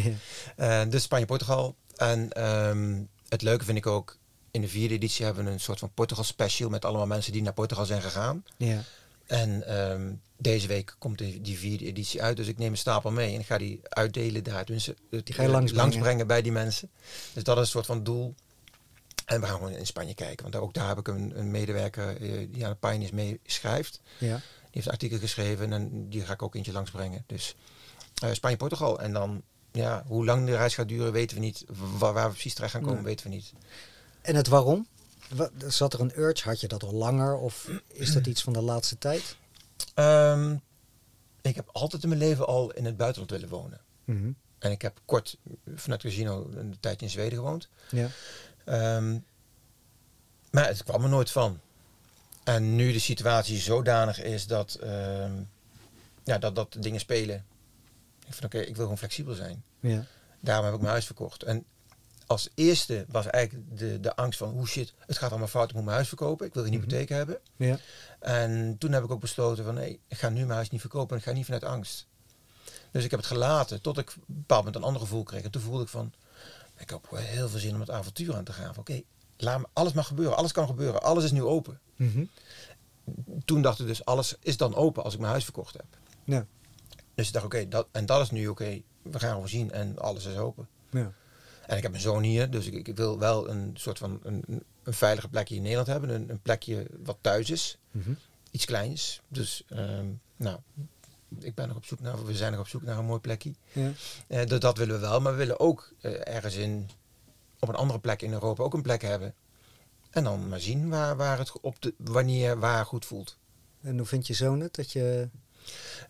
[SPEAKER 1] Ja.
[SPEAKER 2] Eh, dus Spanje, Portugal. En ehm, het leuke vind ik ook, in de vierde editie hebben we een soort van Portugal special met allemaal mensen die naar Portugal zijn gegaan.
[SPEAKER 1] ja.
[SPEAKER 2] En ehm, deze week komt die, die vierde editie uit, dus ik neem een stapel mee en ik ga die uitdelen daar. Dus,
[SPEAKER 1] Die ga je langsbrengen
[SPEAKER 2] bij die mensen. Dus dat is een soort van doel. En we gaan gewoon in Spanje kijken, want ook daar heb ik een, een medewerker eh, die aan de Pioneers mee schrijft.
[SPEAKER 1] ja.
[SPEAKER 2] Die heeft een artikel geschreven en die ga ik ook eentje langsbrengen. Dus eh, Spanje, Portugal. En dan, ja, hoe lang de reis gaat duren, weten we niet. Waar, waar we precies terecht gaan komen,
[SPEAKER 1] Nee.
[SPEAKER 2] weten we niet.
[SPEAKER 1] En het waarom? Wa- Zat er een urge? Had je dat al langer? Of is dat iets van de laatste tijd?
[SPEAKER 2] Ehm, ik heb altijd in mijn leven al in het buitenland willen wonen.
[SPEAKER 1] Mhm.
[SPEAKER 2] En ik heb kort vanuit Casino een tijdje in Zweden gewoond.
[SPEAKER 1] Ja.
[SPEAKER 2] Ehm, maar het kwam er nooit van. En nu de situatie zodanig is dat, ehm, ja, dat, dat dingen spelen. Ik van oké, ik wil gewoon flexibel zijn.
[SPEAKER 1] Ja.
[SPEAKER 2] Daarom heb ik mijn huis verkocht. En als eerste was eigenlijk de, de angst van, hoe shit, het gaat allemaal fout, ik moet mijn huis verkopen. Ik wil geen
[SPEAKER 1] Mhm.
[SPEAKER 2] hypotheek hebben.
[SPEAKER 1] Ja.
[SPEAKER 2] En toen heb ik ook besloten van, nee, ik ga nu mijn huis niet verkopen. En ik ga niet vanuit angst. Dus ik heb het gelaten tot ik op een bepaald moment een ander gevoel kreeg. En toen voelde ik van, Ik heb heel veel zin om het avontuur aan te gaan. Oké, laat me, alles mag gebeuren. Alles kan gebeuren. Alles is nu open.
[SPEAKER 1] Mhm.
[SPEAKER 2] Toen dacht ik dus, alles is dan open als ik mijn huis verkocht heb.
[SPEAKER 1] Ja.
[SPEAKER 2] Dus ik dacht, oké, dat, en dat is nu oké. we gaan gewoon zien en alles is open.
[SPEAKER 1] Ja.
[SPEAKER 2] En ik heb mijn zoon hier, dus ik, ik wil wel een soort van een, een- een veilige plekje in Nederland hebben. Een, een plekje wat thuis is.
[SPEAKER 1] Mhm.
[SPEAKER 2] Iets kleins. Dus, ehm, nou, ik ben nog op zoek naar, we zijn nog op zoek naar een mooi plekje.
[SPEAKER 1] Ja.
[SPEAKER 2] Eh, dat, dat willen we wel, maar we willen ook eh, ergens in, op een andere plek in Europa ook een plek hebben. En dan maar zien waar, waar het op de, wanneer, waar goed voelt.
[SPEAKER 1] En hoe vind je zoon het? Dat je...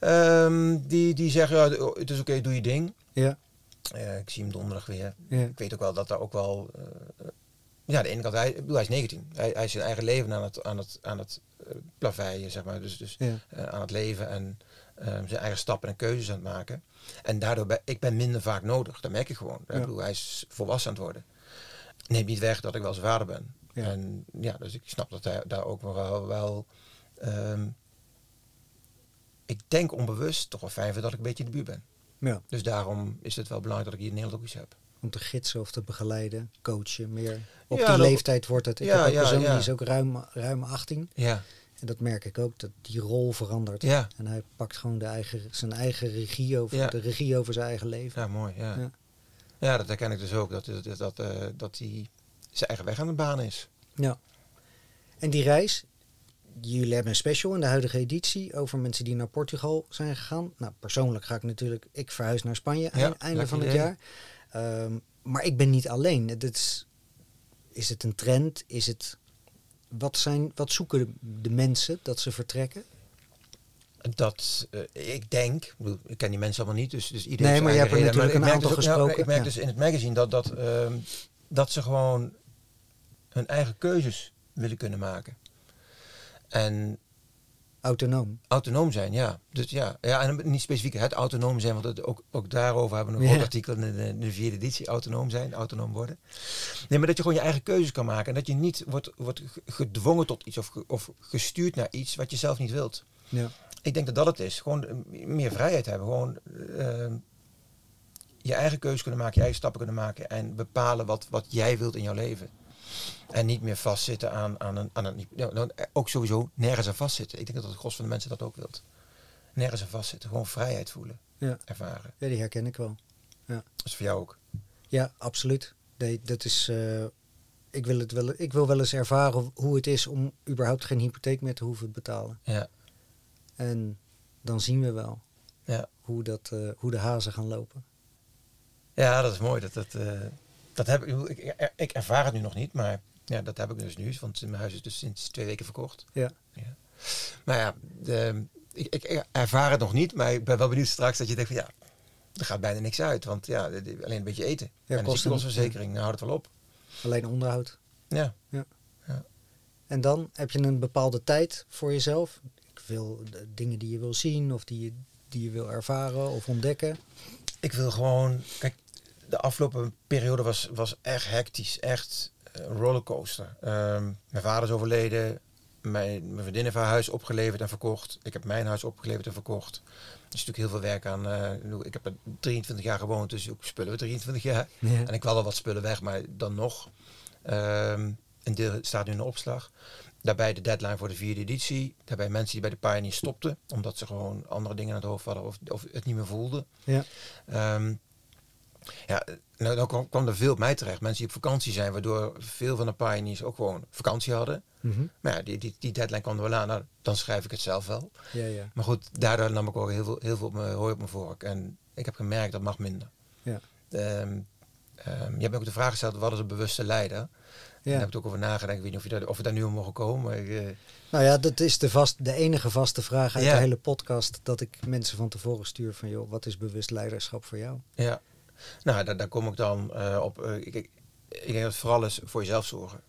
[SPEAKER 2] Ehm, die, die zeggen, ja, het is oké, doe je ding.
[SPEAKER 1] Ja.
[SPEAKER 2] Eh, ik zie hem donderdag weer.
[SPEAKER 1] Ja.
[SPEAKER 2] Ik weet ook wel dat daar ook wel. ja, aan de ene kant, hij, bedoel, hij is 19. Hij, hij is zijn eigen leven aan het, aan het, aan het plaveien, zeg maar. Dus, dus
[SPEAKER 1] Ja.
[SPEAKER 2] aan het leven en zijn eigen stappen en keuzes aan het maken. En daardoor ben ik ben minder vaak nodig. Dat merk ik gewoon.
[SPEAKER 1] Ja.
[SPEAKER 2] Ik bedoel, hij is volwassen aan het worden. Neemt niet weg dat ik wel zijn vader ben.
[SPEAKER 1] Ja.
[SPEAKER 2] En ja, dus ik snap dat hij daar ook wel. wel ehm, ik denk onbewust toch wel fijn vindt dat ik een beetje in de buurt ben.
[SPEAKER 1] ja.
[SPEAKER 2] Dus daarom is het wel belangrijk dat ik hier in Nederland ook iets heb.
[SPEAKER 1] Om te gidsen of te begeleiden, coachen, meer. Op
[SPEAKER 2] Ja,
[SPEAKER 1] die leeftijd wordt het. Ik
[SPEAKER 2] Ja,
[SPEAKER 1] heb een die is ook ruim, ruim 18.
[SPEAKER 2] Ja,
[SPEAKER 1] En dat merk ik ook, dat die rol verandert.
[SPEAKER 2] ja,
[SPEAKER 1] En hij pakt gewoon de eigen, zijn eigen regie over,
[SPEAKER 2] Ja.
[SPEAKER 1] de regie over zijn eigen leven.
[SPEAKER 2] ja mooi. Ja.
[SPEAKER 1] Ja.
[SPEAKER 2] Ja. dat herken ik dus ook. Dat, dat, dat, eh, dat hij zijn eigen weg aan het banen is.
[SPEAKER 1] Ja. En die reis, jullie hebben een special in de huidige editie over mensen die naar Portugal zijn gegaan. Nou, persoonlijk ga ik natuurlijk, ik verhuis naar Spanje
[SPEAKER 2] Ja,
[SPEAKER 1] eind- einde van het
[SPEAKER 2] idee.
[SPEAKER 1] jaar. Ehm, maar ik ben niet alleen. Het is, is het een trend? Is het, wat, zijn, wat zoeken de, de mensen dat ze vertrekken?
[SPEAKER 2] Dat, eh, ik denk, ik, ken die mensen allemaal niet, dus, dus iedereen
[SPEAKER 1] Nee, maar je hebt er natuurlijk een aantal
[SPEAKER 2] dus ook-
[SPEAKER 1] gesproken,
[SPEAKER 2] ik merk
[SPEAKER 1] ja.
[SPEAKER 2] dus in het magazine dat, dat, ehm, dat ze gewoon hun eigen keuzes willen kunnen maken. En
[SPEAKER 1] Autonoom.
[SPEAKER 2] autonoom zijn, ja. Dus ja, ja en niet specifiek het autonoom zijn, want het, ook, ook daarover hebben we een groot artikel in de, in de vierde editie, autonoom zijn, autonoom worden. Nee, maar dat je gewoon je eigen keuzes kan maken en dat je niet wordt, wordt ge- gedwongen tot iets of, of gestuurd naar iets wat je zelf niet wilt.
[SPEAKER 1] Ja.
[SPEAKER 2] Ik denk dat dat het is. Gewoon eh, meer vrijheid hebben. Gewoon eh, je eigen keuze kunnen maken, je eigen stappen kunnen maken en bepalen wat, wat jij wilt in jouw leven. En niet meer vastzitten aan, aan een. Aan een ja, nou, ook sowieso nergens aan vastzitten. Ik denk dat het gros van de mensen dat ook wilt. Nergens aan vastzitten. Gewoon vrijheid voelen.
[SPEAKER 1] Ja.
[SPEAKER 2] Ervaren.
[SPEAKER 1] ja, die herken ik wel.
[SPEAKER 2] Dat is voor jou ook.
[SPEAKER 1] Ja, absoluut. Nee, dat is. eh, ik, wil het wel, ik wil wel eens ervaren hoe het is om überhaupt geen hypotheek meer te hoeven betalen.
[SPEAKER 2] Ja.
[SPEAKER 1] En dan zien we wel
[SPEAKER 2] Ja.
[SPEAKER 1] hoe, dat, eh, hoe de hazen gaan lopen.
[SPEAKER 2] Ja, dat is mooi. Dat, dat, eh, dat heb ik, ik, ik- ervaar het nu nog niet, maar ja, dat heb ik dus nu. Want mijn huis is dus sinds twee weken verkocht.
[SPEAKER 1] Ja.
[SPEAKER 2] Ja. Maar ja, de, ik, ik ervaar het nog niet, maar ik ben wel benieuwd straks dat je denkt van ja, er gaat bijna niks uit. Want ja, alleen een beetje eten.
[SPEAKER 1] Ja,
[SPEAKER 2] en de ziektekostenverzekering, nou houdt het wel op.
[SPEAKER 1] Alleen onderhoud.
[SPEAKER 2] Ja.
[SPEAKER 1] En dan heb je een bepaalde tijd voor jezelf. Ik wil de dingen die je wil zien of die je, die je wil ervaren of ontdekken.
[SPEAKER 2] Ik wil gewoon, kijk, de afgelopen periode was, was echt hectisch, echt eh, een rollercoaster. Ehm, mijn vader is overleden, mijn, mijn vriendin heeft haar huis opgeleverd en verkocht. Ik heb mijn huis opgeleverd en verkocht. Er is natuurlijk heel veel werk aan. eh, ik heb er 23 jaar gewoond, dus ook spullen we 23 jaar.
[SPEAKER 1] Ja.
[SPEAKER 2] En ik wel wat spullen weg, maar dan nog. Ehm, een deel staat nu in de opslag. Daarbij de deadline voor de vierde editie. Daarbij mensen die bij de Pioneer stopten, omdat ze gewoon andere dingen aan het hoofd hadden of, of het niet meer voelden.
[SPEAKER 1] Ja.
[SPEAKER 2] Ehm, ja, nou, dan kwam, kwam er veel op mij terecht. Mensen die op vakantie zijn, waardoor veel van de pioneers ook gewoon vakantie hadden.
[SPEAKER 1] Mhm.
[SPEAKER 2] Maar ja, die, die, die deadline kwam er wel aan. Nou, dan schrijf ik het zelf wel.
[SPEAKER 1] ja, ja.
[SPEAKER 2] Maar goed, daardoor nam ik ook heel veel, heel veel op mijn, hooi op mijn vork. En ik heb gemerkt dat mag minder.
[SPEAKER 1] Ja.
[SPEAKER 2] Ehm, ehm, je hebt me ook de vraag gesteld, wat is een bewuste leider? Daar
[SPEAKER 1] Ja.
[SPEAKER 2] heb ik ook over nagedacht. Ik weet niet of, je daar, of we daar nu op mogen komen. Ik, eh,
[SPEAKER 1] Nou ja, dat is de, vast, de enige vaste vraag uit
[SPEAKER 2] Ja.
[SPEAKER 1] de hele podcast. Dat ik mensen van tevoren stuur van, joh, wat is bewust leiderschap voor jou?
[SPEAKER 2] ja. Nou, daar, daar kom ik dan eh, op. eh, ik, ik, ik denk dat het vooral is voor jezelf zorgen.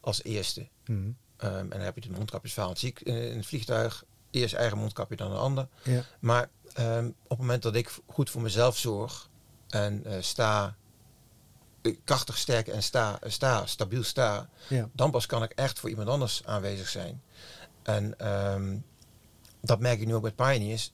[SPEAKER 2] Als eerste.
[SPEAKER 1] Mhm.
[SPEAKER 2] Ehm, en dan heb je de mondkapjesverhaal. Zie ik eh, in het vliegtuig. Eerst eigen mondkapje, dan een ander.
[SPEAKER 1] Ja.
[SPEAKER 2] Maar ehm, op het moment dat ik goed voor mezelf zorg en eh, sta krachtig sterk en sta, sta, stabiel sta,
[SPEAKER 1] Ja.
[SPEAKER 2] dan pas kan ik echt voor iemand anders aanwezig zijn. En ehm, dat merk ik nu ook met Pioneers.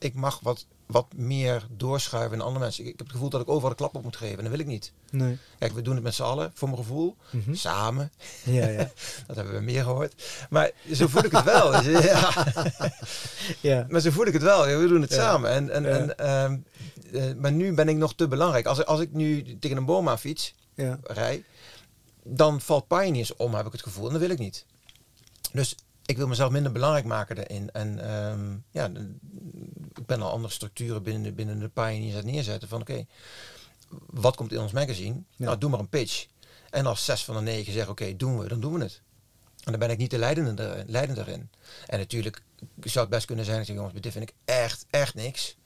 [SPEAKER 2] Ik mag wat, wat meer doorschuiven in andere mensen. Ik, ik heb het gevoel dat ik overal de klap op moet geven. En dat wil ik niet.
[SPEAKER 1] Nee.
[SPEAKER 2] Kijk, we doen het met z'n allen, voor mijn gevoel.
[SPEAKER 1] Mhm.
[SPEAKER 2] Samen.
[SPEAKER 1] Ja, ja.
[SPEAKER 2] Dat hebben we meer gehoord. Maar zo voel ik het wel. ja.
[SPEAKER 1] ja.
[SPEAKER 2] Maar zo voel ik het wel. We doen het
[SPEAKER 1] Ja.
[SPEAKER 2] samen. En, en,
[SPEAKER 1] Ja.
[SPEAKER 2] en, ehm, eh, maar nu ben ik nog te belangrijk. Als, ik- als ik nu tegen een boom aan fiets,
[SPEAKER 1] ja.
[SPEAKER 2] rij, dan valt Pioneers om, heb ik het gevoel. En dat wil ik niet. Dus ik wil mezelf minder belangrijk maken daarin. En ehm, ja, de- ik ben al andere structuren binnen de, binnen de Pioneers aan neerzetten. Van oké, wat komt in ons magazine?
[SPEAKER 1] Ja.
[SPEAKER 2] Nou, doe maar een pitch. En als zes van de negen zeggen oké, doen we, dan doen we het. En dan ben ik niet de leidende, er- leidende erin. En natuurlijk zou het best kunnen zijn dat ik zeg, jongens, dit vind ik echt, echt niks.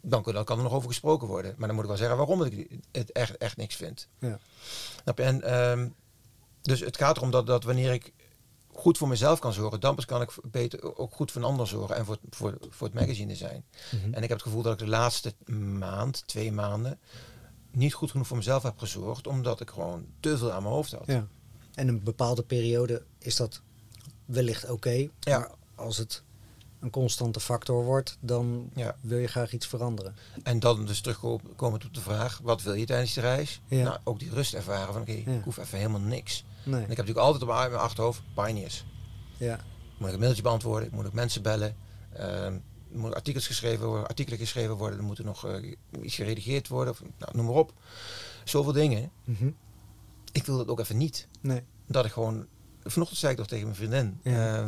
[SPEAKER 2] Dan kan, dan kan er nog over gesproken worden. Maar dan moet ik wel zeggen waarom ik het echt, echt niks vind.
[SPEAKER 1] Ja.
[SPEAKER 2] Je? En, ehm, dus het gaat erom dat, dat wanneer ik goed voor mezelf kan zorgen, dan pas kan ik beter ook goed voor een ander zorgen en voor, het- voor, voor het magazine zijn.
[SPEAKER 1] Mhm.
[SPEAKER 2] En ik heb het gevoel dat ik de laatste maand, twee maanden, niet goed genoeg voor mezelf heb gezorgd, omdat ik gewoon te veel aan mijn hoofd had.
[SPEAKER 1] Ja. En een bepaalde periode is dat wellicht oké.
[SPEAKER 2] Ja.
[SPEAKER 1] Maar als het een constante factor wordt, dan
[SPEAKER 2] Ja.
[SPEAKER 1] wil je graag iets veranderen.
[SPEAKER 2] En dan dus terugkomend op de vraag, wat wil je tijdens de reis?
[SPEAKER 1] Ja.
[SPEAKER 2] Nou, ook die rust ervaren van, oké,
[SPEAKER 1] Ja.
[SPEAKER 2] ik hoef even helemaal niks.
[SPEAKER 1] Nee.
[SPEAKER 2] En ik heb natuurlijk altijd op mijn achterhoofd, pioneers.
[SPEAKER 1] Ja.
[SPEAKER 2] Moet ik een mailtje beantwoorden, ik moet ook mensen bellen. ehm, er moeten artikels geschreven worden, artikelen geschreven worden, er moeten nog eh, iets geredigeerd worden, of, nou, noem maar op. Zoveel dingen.
[SPEAKER 1] Mhm.
[SPEAKER 2] Ik wil dat ook even niet.
[SPEAKER 1] Nee.
[SPEAKER 2] Dat ik gewoon, vanochtend zei ik toch tegen mijn vriendin,
[SPEAKER 1] Ja.
[SPEAKER 2] eh,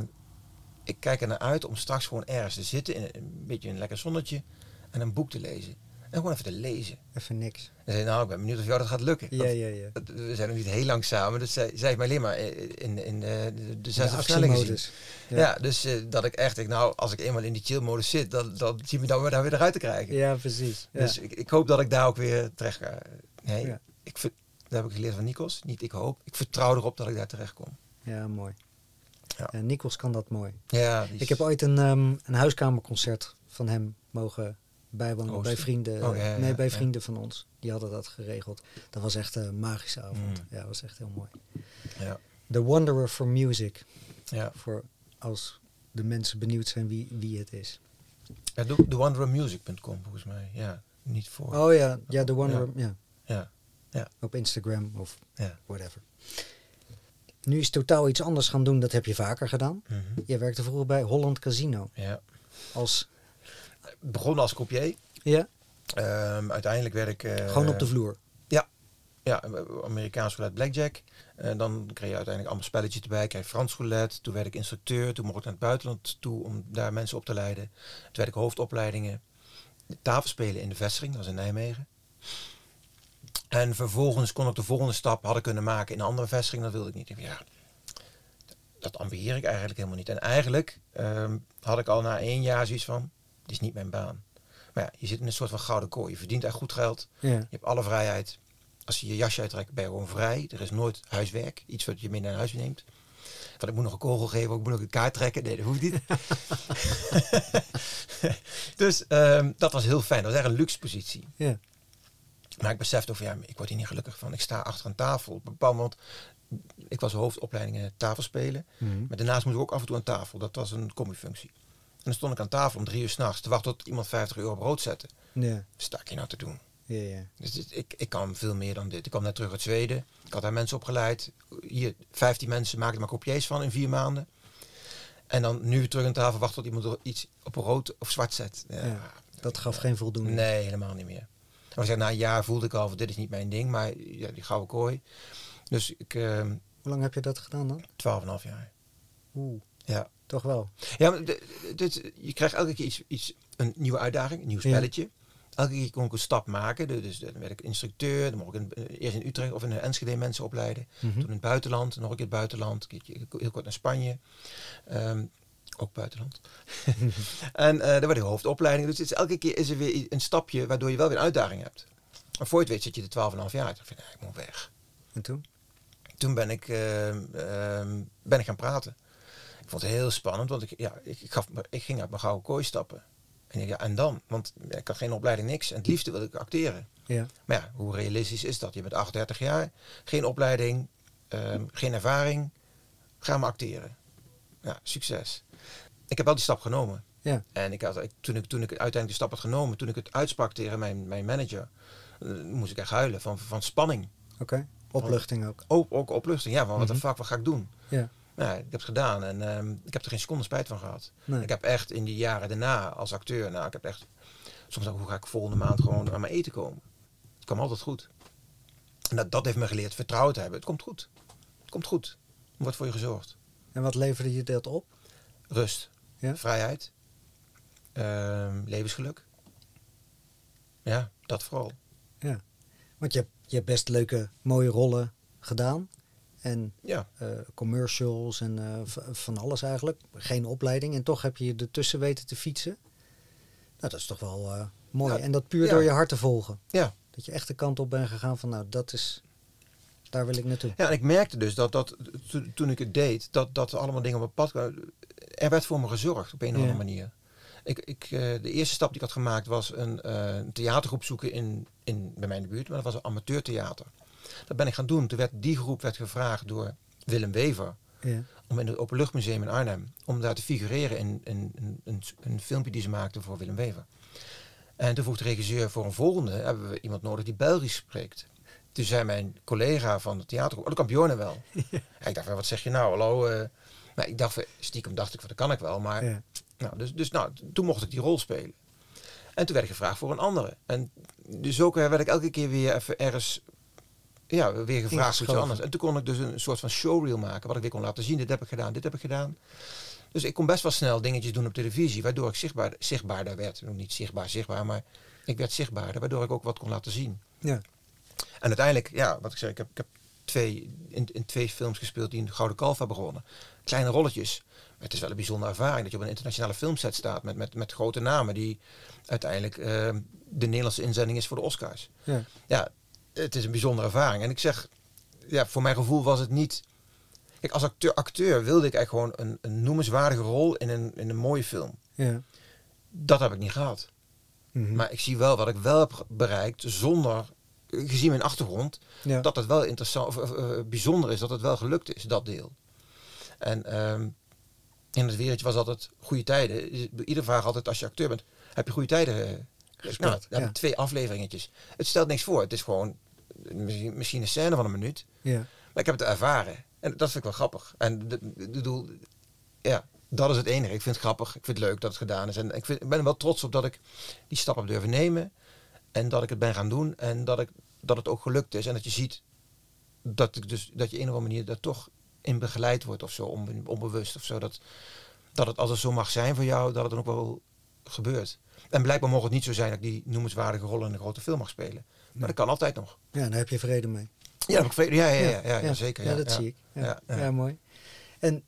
[SPEAKER 2] ik kijk er naar uit om straks gewoon ergens te zitten, in een, een beetje een lekker zonnetje, en een boek te lezen. En gewoon even te lezen.
[SPEAKER 1] Even niks.
[SPEAKER 2] En zei, nou, ik ben benieuwd of jou dat gaat lukken.
[SPEAKER 1] Ja, ja, ja.
[SPEAKER 2] We zijn nog niet heel lang samen, dus zij, zij mij alleen maar in, in de, de, de zesde
[SPEAKER 1] De
[SPEAKER 2] versnelling gezien.
[SPEAKER 1] actiemodus.
[SPEAKER 2] Ja, dus eh, dat ik echt, ik, nou, als ik eenmaal in die chill-modus zit, dan, dan zien we dan weer daar weer eruit te krijgen.
[SPEAKER 1] Ja, precies. Ja.
[SPEAKER 2] Dus ik, ik hoop dat ik daar ook weer terecht ga. Nee,
[SPEAKER 1] Ja.
[SPEAKER 2] ik, dat heb ik geleerd van Nikos. Niet ik hoop. Ik vertrouw erop dat ik daar terecht kom.
[SPEAKER 1] ja, mooi.
[SPEAKER 2] Ja.
[SPEAKER 1] Ja. Nikos kan dat mooi.
[SPEAKER 2] Ja, is-
[SPEAKER 1] Ik heb ooit een, ehm, een huiskamerconcert van hem mogen bijwonen bij vrienden.
[SPEAKER 2] Oh, ja, ja,
[SPEAKER 1] nee, bij
[SPEAKER 2] ja.
[SPEAKER 1] vrienden van ons. Die hadden dat geregeld. Dat was echt een magische avond.
[SPEAKER 2] Mm.
[SPEAKER 1] Ja, dat was echt heel mooi.
[SPEAKER 2] ja,
[SPEAKER 1] The Wanderer for Music.
[SPEAKER 2] ja.
[SPEAKER 1] Voor als de mensen benieuwd zijn wie, wie het is.
[SPEAKER 2] ja TheWandererMusic.com volgens mij. Ja, niet voor.
[SPEAKER 1] Oh ja, ja The Wanderer. Ja.
[SPEAKER 2] Ja,
[SPEAKER 1] Op Instagram of
[SPEAKER 2] ja.
[SPEAKER 1] whatever. Nu is totaal iets anders gaan doen. Dat heb je vaker gedaan.
[SPEAKER 2] Mhm.
[SPEAKER 1] Je werkte vroeger bij Holland Casino.
[SPEAKER 2] ja.
[SPEAKER 1] Als,
[SPEAKER 2] Begon als croupier.
[SPEAKER 1] ja,
[SPEAKER 2] Ehm, uiteindelijk werd ik... eh,
[SPEAKER 1] gewoon op de vloer.
[SPEAKER 2] Ja, Amerikaans roulette blackjack. En dan kreeg je uiteindelijk allemaal spelletjes erbij. Kreeg je Frans roulette. Toen werd ik instructeur. Toen mocht ik naar het buitenland toe om daar mensen op te leiden. Toen werd ik hoofdopleidingen. Tafelspelen in de vestiging, dat was in Nijmegen. En vervolgens kon ik de volgende stap hadden kunnen maken in een andere vestiging. Dat wilde ik niet. Ik ja, dat ambieer ik eigenlijk helemaal niet. En eigenlijk ehm, had ik al na één jaar zoiets van, dit is niet mijn baan. Maar ja, je zit in een soort van gouden kooi. Je verdient echt goed geld.
[SPEAKER 1] Ja.
[SPEAKER 2] Je hebt alle vrijheid. Als je je jasje uittrekt, ben je gewoon vrij. Er is nooit huiswerk. Iets wat je mee naar huis neemt. Van ik moet nog een kogel geven, ik moet nog een kaart trekken. Nee, dat hoeft niet. dus ehm, dat was heel fijn. Dat was echt een luxe positie.
[SPEAKER 1] Ja.
[SPEAKER 2] Maar ik besefte ook van, ja, ik word hier niet gelukkig van. Ik sta achter een tafel. Op een bepaald moment, ik was hoofdopleiding tafelspelen.
[SPEAKER 1] Mhm.
[SPEAKER 2] Maar daarnaast moest ik ook af en toe aan tafel. Dat was een combifunctie. En dan stond ik aan tafel om drie uur s'nachts te wachten tot iemand 50 euro brood zette.
[SPEAKER 1] Ja.
[SPEAKER 2] Wat sta ik hier nou te doen?
[SPEAKER 1] Ja, ja.
[SPEAKER 2] Dus dit- ik, ik kan veel meer dan dit. Ik kwam net terug uit Zweden. Ik had daar mensen opgeleid. Hier, 15 mensen maakten maar kopiees van in vier maanden. En dan nu terug aan tafel wachten tot iemand er iets op rood of zwart zet. Ja,
[SPEAKER 1] Ja, Dat gaf geen voldoening.
[SPEAKER 2] Nee, helemaal niet meer. Maar zeg, na een jaar voelde ik al van dit is niet mijn ding. Maar ja, die gouden kooi. Dus ik, eh
[SPEAKER 1] Hoe lang heb je dat gedaan dan?
[SPEAKER 2] 12,5 jaar.
[SPEAKER 1] Oeh,
[SPEAKER 2] Ja.
[SPEAKER 1] Toch wel.
[SPEAKER 2] Ja, maar de- dit, je krijgt elke keer iets, iets, een nieuwe uitdaging, een nieuw
[SPEAKER 1] Ja.
[SPEAKER 2] spelletje. Elke keer kon ik een stap maken. Dus dan werd ik instructeur. Dan mocht ik in- eerst in Utrecht of in Enschede mensen opleiden.
[SPEAKER 1] Mhm.
[SPEAKER 2] Toen in het buitenland, nog een keer het buitenland. Een keertje heel kort naar Spanje. Ehm, ook buitenland. en eh dan werd ik hoofdopleiding. Dus het is, elke keer is er weer een stapje waardoor je wel weer een uitdaging hebt. Maar voor je het weet zit je er 12,5 jaar. Ik vind, ik moet weg.
[SPEAKER 1] En toen?
[SPEAKER 2] Toen ben ik, ehm, ehm, ben ik gaan praten. Ik vond het heel spannend, want ik, ja, ik, ik, gaf, me- ik ging uit mijn gouden kooi stappen. En ik, ja, en dan? Want ik had geen opleiding, niks. En het liefste wilde ik acteren.
[SPEAKER 1] Ja.
[SPEAKER 2] Maar ja, hoe realistisch is dat? Je bent 38 jaar, geen opleiding, ehm, geen ervaring. Ga maar acteren. Ja, succes. Ik heb wel die stap genomen.
[SPEAKER 1] Ja.
[SPEAKER 2] En ik had, ik, toen, ik, toen ik uiteindelijk de stap had genomen, toen ik het uitsprak tegen mijn, mijn manager, eh, moest ik echt huilen van, van spanning.
[SPEAKER 1] Oké. Opluchting ook.
[SPEAKER 2] Ook, ook opluchting. Ja, van wat de
[SPEAKER 1] Mhm.
[SPEAKER 2] fuck, wat ga ik doen?
[SPEAKER 1] Ja.
[SPEAKER 2] Nou, ik heb het gedaan en ehm, ik heb er geen seconde spijt van gehad.
[SPEAKER 1] Nee.
[SPEAKER 2] Ik heb echt in die jaren daarna als acteur, nou, ik heb echt soms ook hoe ga ik volgende maand gewoon aan mijn eten komen. Het kwam altijd goed. En dat, dat heeft me geleerd vertrouwen te hebben. Het komt goed. Het komt goed. Er wordt voor je gezorgd.
[SPEAKER 1] En wat leverde je dat op?
[SPEAKER 2] Rust,
[SPEAKER 1] Ja?
[SPEAKER 2] vrijheid, ehm, levensgeluk. Ja, dat vooral.
[SPEAKER 1] Ja. Want je je hebt best leuke, mooie rollen gedaan. En
[SPEAKER 2] Ja,
[SPEAKER 1] eh, commercials en eh, van alles eigenlijk. Geen opleiding. En toch heb je je ertussen weten te fietsen. Nou, dat is toch wel eh, mooi. En dat puur
[SPEAKER 2] ja.
[SPEAKER 1] door je hart te volgen.
[SPEAKER 2] ja.
[SPEAKER 1] Dat je echt de kant op bent gegaan van, nou, dat is... Daar wil ik naartoe.
[SPEAKER 2] Ja, en ik merkte dus dat, dat to- toen ik het deed, dat, dat allemaal dingen op mijn pad kwamen. Er werd voor me gezorgd op een of
[SPEAKER 1] Ja.
[SPEAKER 2] andere manier. Ik, ik, de eerste stap die ik had gemaakt was een, een theatergroep zoeken in, in, bij mij in de buurt. Maar dat was een amateurtheater. Dat ben ik gaan doen. Toen werd die groep werd gevraagd door Willem Wever.
[SPEAKER 1] Ja.
[SPEAKER 2] Om in het Openluchtmuseum in Arnhem. Om daar te figureren in, in, in, een, een filmpje die ze maakten voor Willem Wever. En toen vroeg de regisseur voor een volgende. Hebben we iemand nodig die Belgisch spreekt. Toen zei mijn collega van het theater, oh, dat kan Bjorn wel. Ja, ik dacht, wat zeg je nou? Hallo. eh. Maar ik dacht, stiekem dacht ik, van, dat kan ik wel. Maar
[SPEAKER 1] Ja.
[SPEAKER 2] nou, dus, dus nou, toen mocht ik die rol spelen. En toen werd ik gevraagd voor een andere. En dus ook werd ik elke keer weer even ergens ja, weer gevraagd iets anders. En toen kon ik dus een soort van showreel maken, wat ik weer kon laten zien. Dit heb ik gedaan, dit heb ik gedaan. Dus ik kon best wel snel dingetjes doen op televisie, waardoor ik zichtbaar, zichtbaarder werd. Nog niet zichtbaar, zichtbaar, maar ik werd zichtbaarder, waardoor ik ook wat kon laten zien.
[SPEAKER 1] Ja.
[SPEAKER 2] En uiteindelijk, ja, wat ik zei, ik heb, ik heb twee, in, in twee films gespeeld die in de Gouden Kalf hebben begonnen. Kleine rolletjes. Maar het is wel een bijzondere ervaring dat je op een internationale filmset staat met, met, met grote namen die uiteindelijk eh, de Nederlandse inzending is voor de Oscars.
[SPEAKER 1] Ja.
[SPEAKER 2] Ja, het is een bijzondere ervaring. En ik zeg, ja, voor mijn gevoel was het niet. Kijk, als acteur, acteur wilde ik eigenlijk gewoon een, een noemenswaardige rol in een, in een mooie film.
[SPEAKER 1] Ja.
[SPEAKER 2] Dat heb ik niet gehad.
[SPEAKER 1] Mhm.
[SPEAKER 2] Maar ik zie wel wat ik wel heb bereikt zonder, gezien mijn achtergrond,
[SPEAKER 1] ja.
[SPEAKER 2] dat het wel interessant of, eh, bijzonder is dat het wel gelukt is, dat deel. En ehm, in het wereldje was altijd goede tijden. Is- Bij ieder vraag altijd als je acteur bent, heb je goede tijden
[SPEAKER 1] Gespeeld,
[SPEAKER 2] Nou,
[SPEAKER 1] ja.
[SPEAKER 2] twee afleveringetjes. Het stelt niks voor. Het is gewoon misschien, misschien een scène van een minuut.
[SPEAKER 1] ja.
[SPEAKER 2] Maar ik heb het ervaren. En dat vind ik wel grappig. En de- bedoel, ja, dat is het enige. Ik vind het grappig. Ik vind het leuk dat het gedaan is. En ik, vind, ik ben er wel trots op dat ik die stap heb durven nemen. En dat ik het ben gaan doen. En dat, ik, dat het ook gelukt is. En dat je ziet dat, ik dus, dat je op een of andere manier daar toch in begeleid wordt of zo. onbe- onbewust of zo. Dat, dat het als het zo mag zijn voor jou, dat het dan ook wel gebeurt. En blijkbaar mocht het niet zo zijn dat ik die noemenswaardige rol in een grote film mag spelen. Maar dat kan altijd nog.
[SPEAKER 1] ja, daar heb je vrede mee.
[SPEAKER 2] Ja, daar heb ik vrede- ja, ja, ja, ja, zeker.
[SPEAKER 1] Ja, dat zie ik. Ja. Mooi. En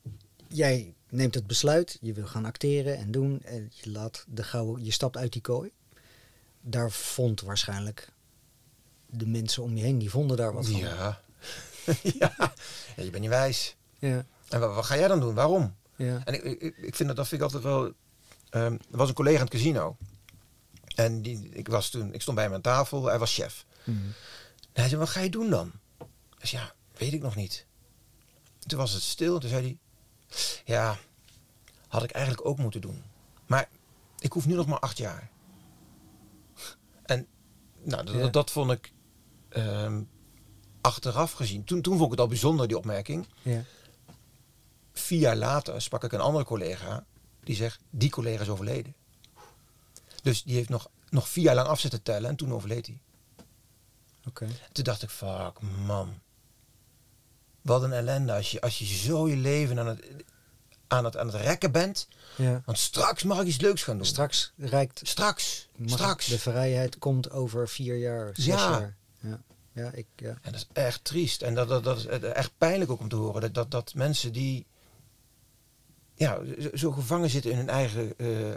[SPEAKER 1] jij neemt het besluit, je wil gaan acteren en doen. En je, laat de gouden, je stapt uit die kooi. Daar vond waarschijnlijk de mensen om je heen, die vonden daar wat van.
[SPEAKER 2] Ja. ja. Je bent niet wijs.
[SPEAKER 1] Ja,
[SPEAKER 2] En wat, wat ga jij dan doen? Waarom?
[SPEAKER 1] ja.
[SPEAKER 2] En ik, ik, ik vind dat, dat vind ik altijd wel. ehm, er was een collega aan het casino. En die, ik, was toen, ik stond bij hem aan tafel, hij was chef.
[SPEAKER 1] Mhm.
[SPEAKER 2] En hij zei: Wat ga je doen dan? Zei: Ja, weet ik nog niet. Toen was het stil. Toen zei hij: Ja, had ik eigenlijk ook moeten doen. Maar ik hoef nu nog maar acht jaar. En nou,
[SPEAKER 1] Ja.
[SPEAKER 2] dat vond ik ehm, achteraf gezien. Toen, toen vond ik het al bijzonder, die opmerking.
[SPEAKER 1] ja.
[SPEAKER 2] Vier jaar later sprak ik een andere collega die zegt, die collega is overleden. Dus die heeft nog, nog vier jaar lang af zitten tellen en toen overleed hij.
[SPEAKER 1] Oké.
[SPEAKER 2] Toen dacht ik, fuck man. Wat een ellende als je, als je zo je leven aan het, aan, het, aan het rekken bent.
[SPEAKER 1] Ja.
[SPEAKER 2] Want straks mag ik iets leuks gaan doen.
[SPEAKER 1] Straks reikt
[SPEAKER 2] Straks. Straks.
[SPEAKER 1] de vrijheid komt over vier jaar, zes
[SPEAKER 2] Ja.
[SPEAKER 1] jaar. Ja, ja ik, ja.
[SPEAKER 2] En dat is echt triest. En dat, dat, dat is echt pijnlijk ook om te horen. Dat, dat, dat mensen die ja, zo- zo gevangen zitten in hun eigen eh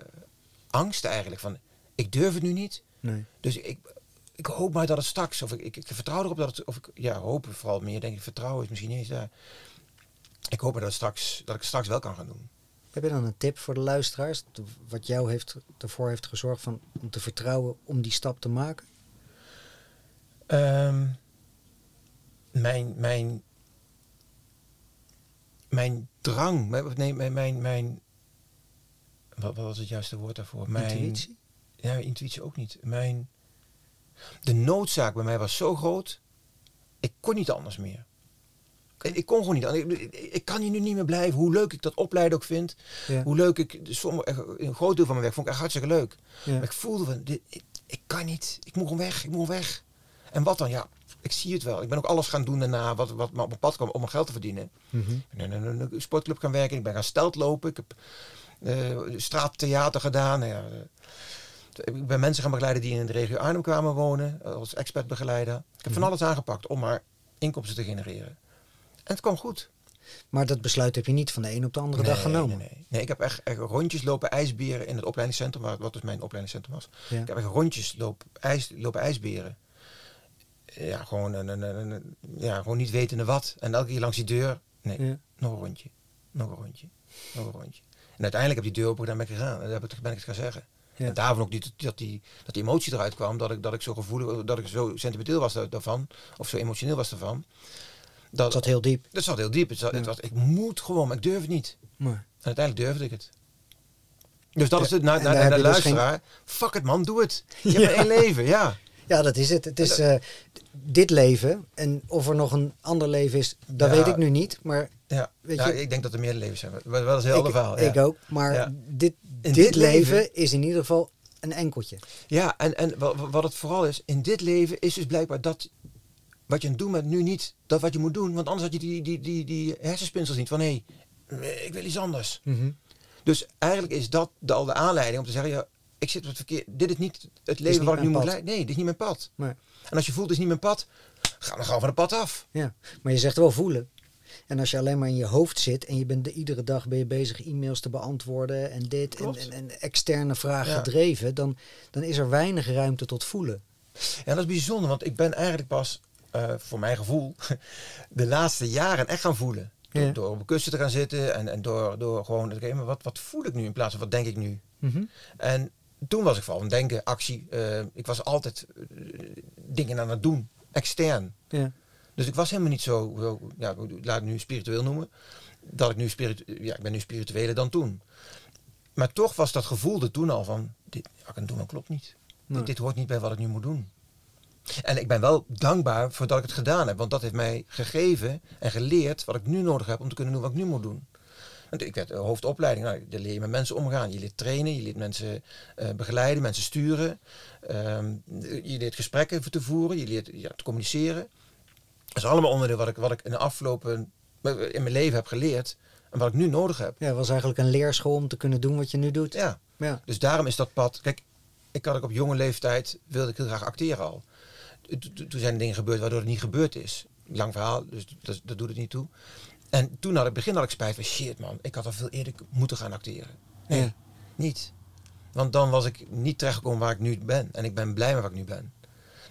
[SPEAKER 2] angst eigenlijk. Van, ik durf het nu niet.
[SPEAKER 1] Nee.
[SPEAKER 2] Dus ik, ik hoop maar dat het straks, of ik, ik, ik vertrouw erop dat het, of ik, ja, hopen vooral meer, denk ik, vertrouwen is misschien niet eens daar. Ik hoop maar dat, het straks, dat ik het straks wel kan gaan doen.
[SPEAKER 1] Heb je dan een tip voor de luisteraars? Wat jou heeft, ervoor heeft gezorgd van, om te vertrouwen om die stap te maken?
[SPEAKER 2] Ehm, mijn, mijn, mijn drang, mijn, nee, mijn, mijn, mijn, wat, wat was het juiste woord daarvoor? Mijn,
[SPEAKER 1] Intuïtie?
[SPEAKER 2] Ja, intuïtie ook niet. Mijn, de noodzaak bij mij was zo groot, ik kon niet anders meer. Ik, ik kon gewoon niet. anders. Ik, kan hier nu niet meer blijven. Hoe leuk ik dat opleiden ook vind.
[SPEAKER 1] Ja.
[SPEAKER 2] Hoe leuk ik, sommige, een groot deel van mijn werk vond ik echt hartstikke leuk.
[SPEAKER 1] Ja.
[SPEAKER 2] Maar ik voelde van, dit, ik, ik kan niet. Ik moet gewoon weg. Ik moet gewoon weg. En wat dan? Ja, ik zie het wel. Ik ben ook alles gaan doen daarna wat, wat me op mijn pad kwam om mijn geld te verdienen.
[SPEAKER 1] Mhm.
[SPEAKER 2] Ik ben in een, sportclub gaan werken. Ik ben gaan steltlopen. Ik heb straattheater gedaan. Ja, eh, ik ben mensen gaan begeleiden die in de regio Arnhem kwamen wonen. eh, Als expertbegeleider. Ik heb van
[SPEAKER 1] Mhm.
[SPEAKER 2] alles aangepakt om maar inkomsten te genereren. En het kwam goed.
[SPEAKER 1] Maar dat besluit heb je niet van de een op de andere dag genomen.
[SPEAKER 2] Nee, nee. nee, ik heb echt, echt rondjes lopen ijsberen in het opleidingscentrum, waar, wat dus mijn opleidingscentrum was.
[SPEAKER 1] Ja.
[SPEAKER 2] Ik heb echt rondjes lopen, ijs, lopen ijsberen. Ja, gewoon, een, een, een, een- ja, gewoon niet wetende wat. En elke keer langs die deur, nee,
[SPEAKER 1] Ja.
[SPEAKER 2] nog een rondje, nog een rondje, nog een rondje. En uiteindelijk heb die deur open gedaan en ben ik gegaan. En daar heb ik- ben ik het gaan zeggen.
[SPEAKER 1] Ja.
[SPEAKER 2] En daarvan ook niet dat die, dat die emotie eruit kwam, dat ik, dat ik zo gevoelig, dat ik zo sentimenteel was da- daarvan, of zo emotioneel was daarvan. Dat,
[SPEAKER 1] Het zat heel diep.
[SPEAKER 2] dat zat heel diep. Het zat,
[SPEAKER 1] Ja.
[SPEAKER 2] het was, ik moet gewoon, maar ik durf het niet.
[SPEAKER 1] Maar,
[SPEAKER 2] En uiteindelijk durfde ik het. Dus dat
[SPEAKER 1] Ja,
[SPEAKER 2] is het naar, naar, de
[SPEAKER 1] dus
[SPEAKER 2] luisteraar. Fuck het man, doe het. Je hebt maar één leven, ja.
[SPEAKER 1] ja, dat is het. Het is eh, dit leven. En of er nog een ander leven is, dat weet ik nu niet. Maar
[SPEAKER 2] ja.
[SPEAKER 1] Weet
[SPEAKER 2] ja
[SPEAKER 1] je-
[SPEAKER 2] ik denk dat er meer levens zijn. Dat is een
[SPEAKER 1] ik,
[SPEAKER 2] verhaal. Ja.
[SPEAKER 1] ik ook. Maar
[SPEAKER 2] Ja.
[SPEAKER 1] dit,
[SPEAKER 2] In
[SPEAKER 1] dit,
[SPEAKER 2] dit
[SPEAKER 1] leven,
[SPEAKER 2] leven-
[SPEAKER 1] is in ieder geval een enkeltje.
[SPEAKER 2] Ja, en, en wa- wa- wat het vooral is, in dit leven is dus blijkbaar dat wat je aan het doen bent nu niet dat wat je moet doen. Want anders had je die, die, die, die hersenspinsels niet van hé, hey, ik wil iets anders. Dus eigenlijk is dat de, al de aanleiding om te zeggen, ja, ik zit op het verkeer. Dit is niet het leven wat ik nu moet leiden. Nee, dit is niet mijn pad.
[SPEAKER 1] Maar,
[SPEAKER 2] En als je voelt, dit is niet mijn pad, ga dan gewoon van het pad af.
[SPEAKER 1] ja. maar je zegt wel voelen. En als je alleen maar in je hoofd zit en je bent de, iedere dag ben je bezig e-mails te beantwoorden en dit en, en, en externe vragen
[SPEAKER 2] Ja.
[SPEAKER 1] gedreven, dan, dan is er weinig ruimte tot voelen.
[SPEAKER 2] Ja, dat is bijzonder, want ik ben eigenlijk pas, eh, voor mijn gevoel, de laatste jaren echt gaan voelen. Door,
[SPEAKER 1] Ja.
[SPEAKER 2] door op een kussen te gaan zitten en, en door, door gewoon, oké, maar wat, wat voel ik nu in plaats van wat denk ik nu? En toen was ik vooral aan denken, actie. eh, ik was altijd eh, dingen aan het doen, extern.
[SPEAKER 1] Ja.
[SPEAKER 2] Dus ik was helemaal niet zo, zo, ja, laat ik nu spiritueel noemen, dat ik nu spiritu ja, ik ben nu spiritueler dan toen. Maar toch was dat gevoel er toen al van, dit, wat ik aan het doen dat klopt niet.
[SPEAKER 1] Nee.
[SPEAKER 2] Dit, dit hoort niet bij wat ik nu moet doen. En ik ben wel dankbaar voor dat ik het gedaan heb, want dat heeft mij gegeven en geleerd wat ik nu nodig heb om te kunnen doen wat ik nu moet doen. Want ik werd eh, hoofdopleiding, nou, daar leer je met mensen omgaan. Je leert trainen, je leert mensen eh, begeleiden, mensen sturen. Ehm, je leert gesprekken te voeren, je leert ja, te communiceren. Dat is allemaal onderdeel wat ik, wat ik in de afgelopen in mijn leven heb geleerd en wat ik nu nodig heb.
[SPEAKER 1] ja, het was eigenlijk een leerschool om te kunnen doen wat je nu doet.
[SPEAKER 2] Ja,
[SPEAKER 1] Ja.
[SPEAKER 2] dus daarom is dat pad. Kijk, ik had ook op jonge leeftijd wilde ik heel graag acteren al. To- to- Toen zijn er dingen gebeurd waardoor het niet gebeurd is. Lang verhaal, dus dat, dat doet het niet toe. En toen had ik begin had ik spijt van shit man, ik had al veel eerder moeten gaan acteren. Nee,
[SPEAKER 1] Ja.
[SPEAKER 2] niet. Want dan was ik niet terechtgekomen waar ik nu ben. En ik ben blij met waar ik nu ben.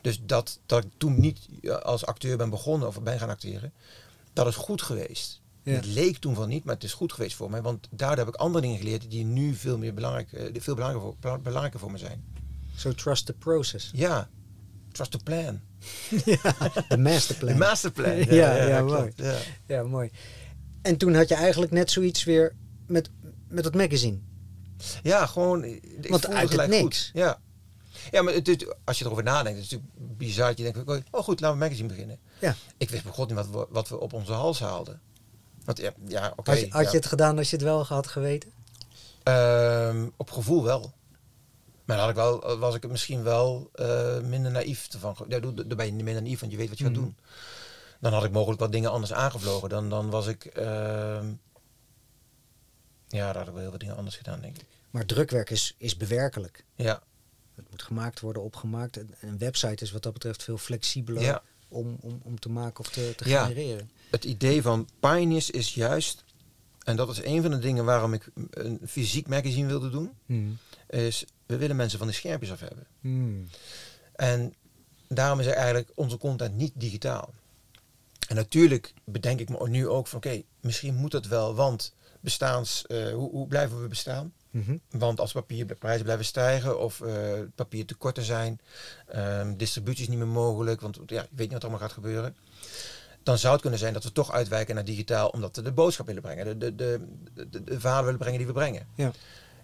[SPEAKER 2] Dus dat, dat ik toen niet eh, als acteur ben begonnen of ben gaan acteren, dat is goed geweest.
[SPEAKER 1] Ja.
[SPEAKER 2] Het leek toen van niet, maar het is goed geweest voor mij. Want daardoor heb ik andere dingen geleerd die nu veel, meer belangrijk, eh, veel belangrijker voor, bela- belangrijker voor me zijn.
[SPEAKER 1] So trust the process.
[SPEAKER 2] Ja, trust the plan.
[SPEAKER 1] De masterplan.
[SPEAKER 2] De masterplan.
[SPEAKER 1] Ja, ja,
[SPEAKER 2] klopt.
[SPEAKER 1] mooi.
[SPEAKER 2] Ja.
[SPEAKER 1] Ja, mooi. En toen had je eigenlijk net zoiets weer met, met het magazine.
[SPEAKER 2] Ja, gewoon. Ik
[SPEAKER 1] Want uit het niks.
[SPEAKER 2] Goed. Ja. Ja, maar het, is- als je erover nadenkt, is het natuurlijk bizar. Je denkt, oh goed, laten we een magazine beginnen.
[SPEAKER 1] Ja.
[SPEAKER 2] Ik wist God niet wat we, wat we op onze hals haalden. Want ja, ja oké.
[SPEAKER 1] had je, had
[SPEAKER 2] ja.
[SPEAKER 1] je het gedaan als je het wel had geweten?
[SPEAKER 2] Ehm, op gevoel wel. Maar dan had ik wel, was ik het misschien wel eh, minder naïef van. Ja, doe- dan ben je minder naïef, want je weet wat je gaat doen. Dan had ik mogelijk wat dingen anders aangevlogen. Dan, dan was ik. ehm, ja, dan had ik wel heel wat dingen anders gedaan, denk ik.
[SPEAKER 1] Maar drukwerk is, is bewerkelijk.
[SPEAKER 2] Ja,
[SPEAKER 1] moet gemaakt worden, opgemaakt. En een website is wat dat betreft veel flexibeler
[SPEAKER 2] Ja.
[SPEAKER 1] om, om, om te maken of te, te
[SPEAKER 2] Ja.
[SPEAKER 1] genereren.
[SPEAKER 2] het idee van Pioneers is juist. En dat is een van de dingen waarom ik een fysiek magazine wilde doen.
[SPEAKER 1] Hmm.
[SPEAKER 2] Is we willen mensen van de schermpjes af hebben.
[SPEAKER 1] Hmm.
[SPEAKER 2] En daarom is er eigenlijk onze content niet digitaal. En natuurlijk bedenk ik me nu ook van oké, misschien moet het wel, want bestaans, eh, hoe, hoe blijven we bestaan?
[SPEAKER 1] Mhm.
[SPEAKER 2] Want als papierprijzen blijven stijgen of eh papier tekorten zijn, ehm, distributie is niet meer mogelijk, want ja, je weet niet wat er allemaal gaat gebeuren. Dan zou het kunnen zijn dat we toch uitwijken naar digitaal, omdat we de boodschap willen brengen, de, de, de, de, de verhalen willen brengen die we brengen.
[SPEAKER 1] Ja.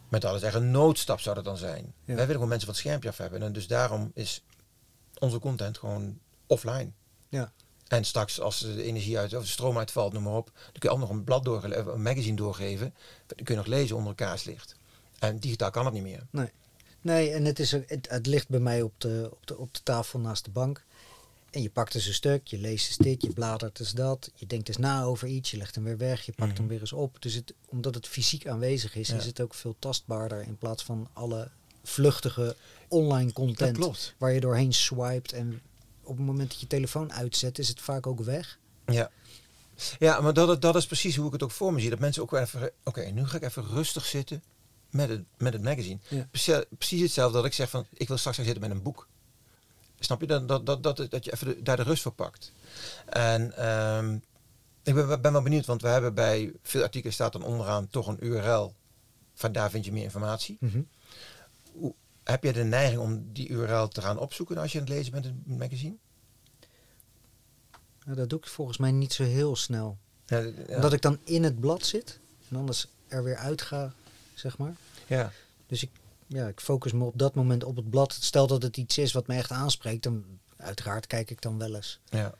[SPEAKER 2] Met alles echt een noodstap zou dat dan zijn.
[SPEAKER 1] Ja.
[SPEAKER 2] Wij willen gewoon mensen van het schermpje af hebben. En dus daarom is onze content gewoon offline. En straks als de energie uit of de stroom uitvalt, noem maar op, dan kun je ook nog een blad doorgeven, een magazine doorgeven. Dan kun je nog lezen onder een kaarslicht. En digitaal kan dat niet meer.
[SPEAKER 1] Nee, en het, is, het, het ligt bij mij op de, op, de, op de tafel naast de bank. En je pakt dus een stuk, je leest eens dit, je bladert eens dat. Je denkt eens na over iets, je legt hem weer weg, je pakt
[SPEAKER 2] Mhm.
[SPEAKER 1] hem weer eens op. Dus het, omdat het fysiek aanwezig is,
[SPEAKER 2] Ja.
[SPEAKER 1] is het ook veel tastbaarder in plaats van alle vluchtige online content waar je doorheen swipet. En op het moment dat je telefoon uitzet, is het vaak ook weg.
[SPEAKER 2] Ja. Ja, maar dat, dat is precies hoe ik het ook voor me zie. Dat mensen ook wel even, oké, nu ga ik even rustig zitten met het, met het magazine.
[SPEAKER 1] Ja.
[SPEAKER 2] Precies, precies hetzelfde dat ik zeg van, ik wil straks gaan zitten met een boek. Snap je? Dat, dat, dat, dat, dat je even de- daar de rust voor pakt. En ehm, ik ben, ben wel benieuwd, want we hebben bij veel artikelen staat dan onderaan toch een URL. Van daar vind je meer informatie. Hoe, heb je de neiging om die URL te gaan opzoeken als je aan het lezen bent in het magazine?
[SPEAKER 1] Nou, dat doe ik volgens mij niet zo heel snel.
[SPEAKER 2] Ja, ja.
[SPEAKER 1] Omdat ik dan in het blad zit en anders er weer uit ga, zeg maar.
[SPEAKER 2] ja.
[SPEAKER 1] Dus ik, ja, ik focus me op dat moment op het blad. Stel dat het iets is wat me echt aanspreekt, dan uiteraard kijk ik dan wel eens.
[SPEAKER 2] ja.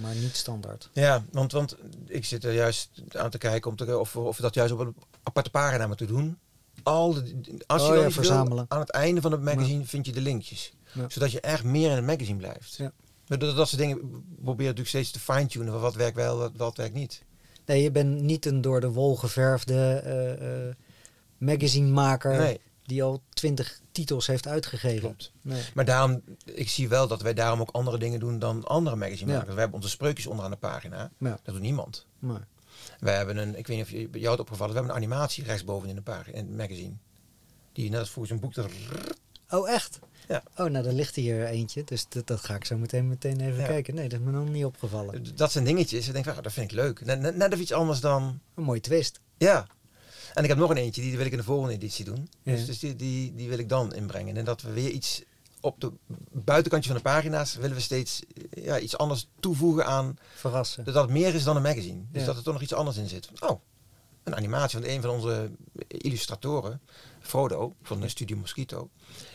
[SPEAKER 1] Maar niet standaard.
[SPEAKER 2] Ja, want, want ik zit er juist aan te kijken om te, of, of dat juist op een aparte pagina moeten doen. Al de, als je
[SPEAKER 1] Oh
[SPEAKER 2] wel
[SPEAKER 1] ja,
[SPEAKER 2] wil,
[SPEAKER 1] verzamelen.
[SPEAKER 2] aan het einde van het magazine vind je de linkjes.
[SPEAKER 1] Ja.
[SPEAKER 2] Zodat je echt meer in het magazine blijft.
[SPEAKER 1] Ja.
[SPEAKER 2] Dat, dat, dat soort dingen probeer natuurlijk steeds te fine-tunen. van Wat werkt wel, wat, wat werkt niet.
[SPEAKER 1] Nee, je bent niet een door de wol geverfde eh, magasine-maker
[SPEAKER 2] Nee,
[SPEAKER 1] die al twintig titels heeft uitgegeven.
[SPEAKER 2] klopt.
[SPEAKER 1] Nee.
[SPEAKER 2] Maar daarom, ik zie wel dat wij daarom ook andere dingen doen dan andere magazinemakers. We hebben onze spreukjes onderaan de pagina. Dat doet niemand.
[SPEAKER 1] Maar,
[SPEAKER 2] Wij hebben een, ik weet niet of je, bij jou het opgevallen, we hebben een animatie rechtsboven in de pagina, in het magazine. Die net als volgens een boek er
[SPEAKER 1] oh, echt?
[SPEAKER 2] Ja.
[SPEAKER 1] Oh, nou, er ligt hier eentje. Dus dat, dat ga ik zo meteen, meteen even
[SPEAKER 2] Ja.
[SPEAKER 1] kijken. Nee, dat is me nog niet opgevallen.
[SPEAKER 2] Dat zijn dingetjes. Ik denk van, ah, dat vind ik leuk. Net, net, net even iets anders dan...
[SPEAKER 1] Een mooie twist.
[SPEAKER 2] Ja. En ik heb nog een eentje, die wil ik in de volgende editie doen.
[SPEAKER 1] Ja.
[SPEAKER 2] Dus, dus die, die, die wil ik dan inbrengen. En dat we weer iets op de buitenkantje van de pagina's willen we steeds ja, iets anders toevoegen aan.
[SPEAKER 1] Verrassen.
[SPEAKER 2] Dat het meer is dan een magazine. Dus
[SPEAKER 1] Ja.
[SPEAKER 2] dat er toch nog iets anders in zit. Oh, een animatie van een van onze illustratoren, Frodo van de Studio Mosquito.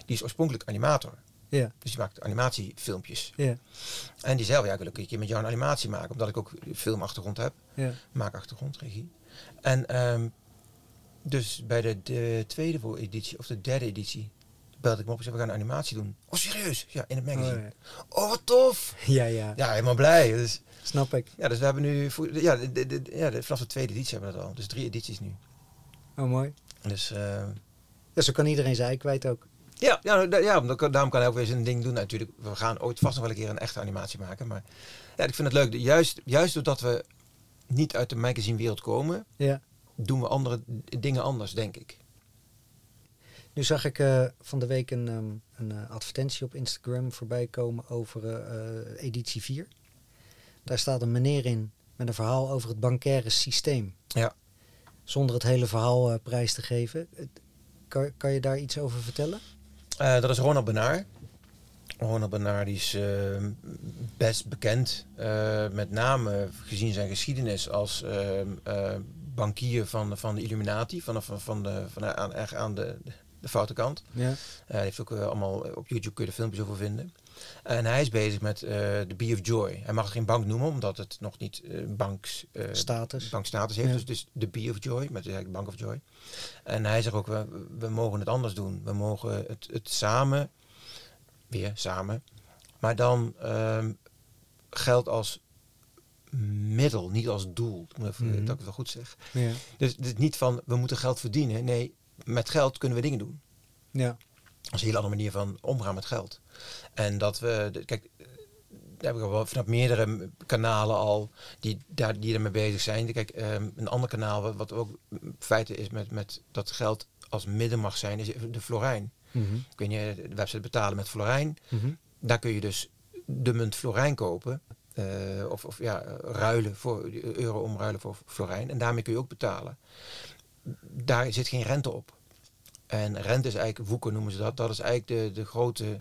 [SPEAKER 2] Die is oorspronkelijk animator.
[SPEAKER 1] Ja,
[SPEAKER 2] Dus die maakt animatiefilmpjes.
[SPEAKER 1] ja,
[SPEAKER 2] En die zei, ja, ik wil ook een keer met jou een animatie maken. Omdat ik ook filmachtergrond heb.
[SPEAKER 1] ja.
[SPEAKER 2] maakachtergrond, regie. En ehm, dus bij de, de tweede voor editie, of de derde editie, belde ik me op en zei, we gaan een animatie doen. Oh, serieus? Ja, in het magazine.
[SPEAKER 1] Oh, ja.
[SPEAKER 2] Oh, wat tof!
[SPEAKER 1] Ja, ja,
[SPEAKER 2] Ja, helemaal blij. Dus,
[SPEAKER 1] snap ik.
[SPEAKER 2] ja, dus we hebben nu, ja, de, de, ja de, vanaf de tweede editie hebben we dat al. Dus drie edities nu.
[SPEAKER 1] Oh, mooi.
[SPEAKER 2] Dus eh,
[SPEAKER 1] Ja, zo kan iedereen zijn kwijt ook.
[SPEAKER 2] ja, ja, da- ja omdat- daarom kan hij ook weer zijn ding doen natuurlijk. We gaan ooit vast nog wel een keer een echte animatie maken. Maar ja, ik vind het leuk. Juist, juist doordat we niet uit de magazinewereld komen,
[SPEAKER 1] Ja.
[SPEAKER 2] doen we andere dingen anders, denk ik.
[SPEAKER 1] Nu zag ik eh, van de week een, ehm, een eh, advertentie op Instagram voorbij komen over eh, editie 4. Daar staat een meneer in met een verhaal over het bankaire systeem.
[SPEAKER 2] Ja.
[SPEAKER 1] Zonder het hele verhaal prijs te geven. Kan, kan je daar iets over vertellen?
[SPEAKER 2] Dat is Ronald Benaar. Ronald Benaar die is eh, best bekend. met name gezien zijn geschiedenis als eh, eh, bankier van, van de Illuminati. Van, van, van de, van aan, aan de, de foute kant.
[SPEAKER 1] Ja.
[SPEAKER 2] Eh, hij heeft ook eh, allemaal op YouTube kun je er filmpjes over vinden. En hij is bezig met eh, de Bee of Joy. Hij mag het geen bank noemen, omdat het nog niet eh banks, eh,
[SPEAKER 1] Status.
[SPEAKER 2] bankstatus heeft.
[SPEAKER 1] Ja.
[SPEAKER 2] Dus, dus de Bee of Joy, met de Bank of Joy. En hij zegt ook, we, we mogen het anders doen. We mogen het, het samen, weer samen, maar dan ehm, geld als middel, niet als doel. Ik moet even,
[SPEAKER 1] Mhm.
[SPEAKER 2] Dat ik het wel goed zeg.
[SPEAKER 1] Ja.
[SPEAKER 2] Dus is niet van, we moeten geld verdienen. Nee, met geld kunnen we dingen doen.
[SPEAKER 1] ja.
[SPEAKER 2] Dat is een hele andere manier van omgaan met geld. En dat we, kijk, eh, daar heb ik al wel vanaf meerdere kanalen al die, daar, die ermee bezig zijn. Kijk, ehm, een ander kanaal wat, wat ook feiten is met, met dat geld als midden mag zijn, is de Florijn.
[SPEAKER 1] Mhm.
[SPEAKER 2] Kun je de website betalen met Florijn.
[SPEAKER 1] Mhm.
[SPEAKER 2] Daar kun je dus de munt Florijn kopen. eh, of, of ja, ruilen voor euro omruilen voor Florijn. En daarmee kun je ook betalen. Daar zit geen rente op. En rente is eigenlijk, woeken noemen ze dat, dat is eigenlijk de, de grote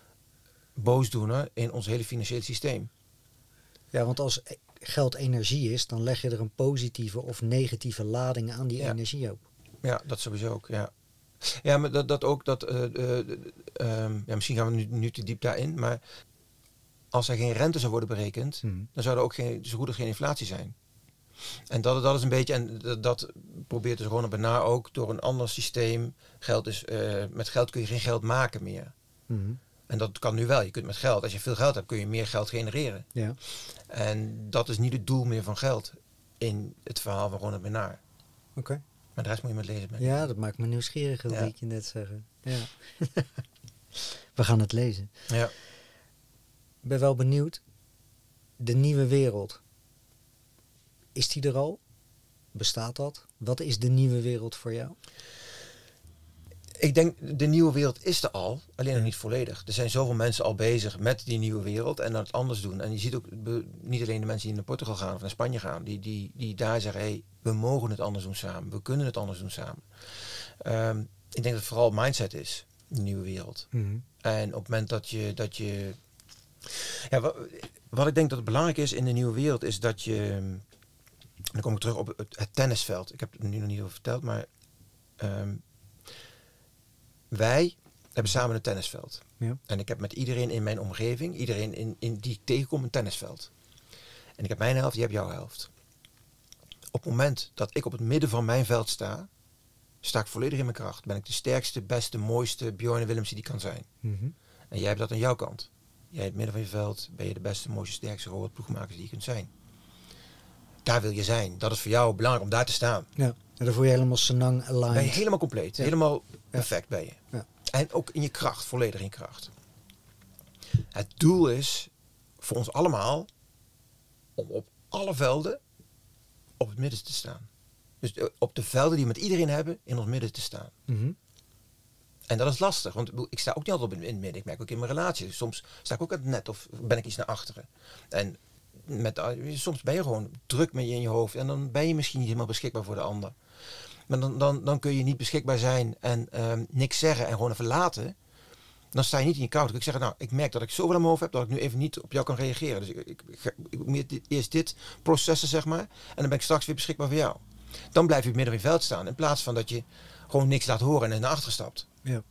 [SPEAKER 2] boosdoener in ons hele financiële systeem.
[SPEAKER 1] Ja, want als geld energie is, dan leg je er een positieve of negatieve lading aan die
[SPEAKER 2] Ja.
[SPEAKER 1] energie op.
[SPEAKER 2] Ja, dat sowieso ook, ja. Ja, maar dat, dat ook, dat, eh, ehm, ja, misschien gaan we nu, nu te diep daarin, maar als er geen rente zou worden berekend,
[SPEAKER 1] Mhm.
[SPEAKER 2] dan zou er ook geen, zo goed als geen inflatie zijn. En dat, dat is een beetje, en dat, dat probeert dus Ronald Bernard ook door een ander systeem. Geld is, eh, met geld kun je geen geld maken meer.
[SPEAKER 1] Mhm.
[SPEAKER 2] En dat kan nu wel. Je kunt met geld, als je veel geld hebt, kun je meer geld genereren.
[SPEAKER 1] Ja.
[SPEAKER 2] En dat is niet het doel meer van geld in het verhaal van Ronald Bernard.
[SPEAKER 1] Oké.
[SPEAKER 2] Maar de rest moet je met lezen.
[SPEAKER 1] Ja, dat maakt me nieuwsgierig,
[SPEAKER 2] Ja.
[SPEAKER 1] wilde ik je net zeggen. Ja. We gaan het lezen.
[SPEAKER 2] ja.
[SPEAKER 1] Ik ben wel benieuwd. De nieuwe wereld. Is die er al? Bestaat dat? Wat is de nieuwe wereld voor jou?
[SPEAKER 2] Ik denk, de nieuwe wereld is er al, alleen nog niet volledig. Er zijn zoveel mensen al bezig met die nieuwe wereld en dat het anders doen. En je ziet ook niet alleen de mensen die naar Portugal gaan of naar Spanje gaan, die, die, die daar zeggen, hey, we mogen het anders doen samen, we kunnen het anders doen samen. Ehm, ik denk dat het vooral mindset is, de nieuwe wereld. En op het moment dat je, dat je ja, wat, wat ik denk dat het belangrijk is in de nieuwe wereld, is dat je, dan kom ik terug op het, het tennisveld. Ik heb het nu nog niet over verteld, maar ehm, wij hebben samen een tennisveld.
[SPEAKER 1] Ja.
[SPEAKER 2] En ik heb met iedereen in mijn omgeving, iedereen in, in die ik tegenkom, een tennisveld. En ik heb mijn helft, je hebt jouw helft. Op het moment dat ik op het midden van mijn veld sta, sta ik volledig in mijn kracht. Ben ik de sterkste, beste, mooiste Bjorn Willemsen die kan zijn.
[SPEAKER 1] Mhm.
[SPEAKER 2] En jij hebt dat aan jouw kant. Jij in het midden van je veld ben je de beste, mooiste, sterkste robotploegmakers die je kunt zijn. Daar wil je zijn. Dat is voor jou belangrijk om daar te staan.
[SPEAKER 1] Ja. En dan voel je helemaal Senang aligned.
[SPEAKER 2] Ben je helemaal compleet.
[SPEAKER 1] Ja.
[SPEAKER 2] Helemaal perfect ben je.
[SPEAKER 1] Ja.
[SPEAKER 2] En ook in je kracht, volledig in kracht. Het doel is voor ons allemaal om op alle velden op het midden te staan. Dus op de velden die we met iedereen hebben, in ons midden te staan.
[SPEAKER 1] Mhm.
[SPEAKER 2] En dat is lastig, want ik sta ook niet altijd op in in het midden. Ik merk ook in mijn relatie. Soms sta ik ook aan het net of ben ik iets naar achteren. En met, eh, soms ben je gewoon druk met je in je hoofd en dan ben je misschien niet helemaal beschikbaar voor de ander. Maar dan, dan, dan kun je niet beschikbaar zijn en ehm, niks zeggen en gewoon even laten. Dan sta je niet in je koud. Ik zeg, nou, ik merk dat ik zoveel aan mijn hoofd heb dat ik nu even niet op jou kan reageren. Dus ik, ik, ik, ga- ik moet eerst dit processen, zeg maar. En dan ben ik straks weer beschikbaar voor jou. Dan blijf je midden in het veld staan. In plaats van dat je gewoon niks laat horen en naar achter stapt.
[SPEAKER 1] Ja.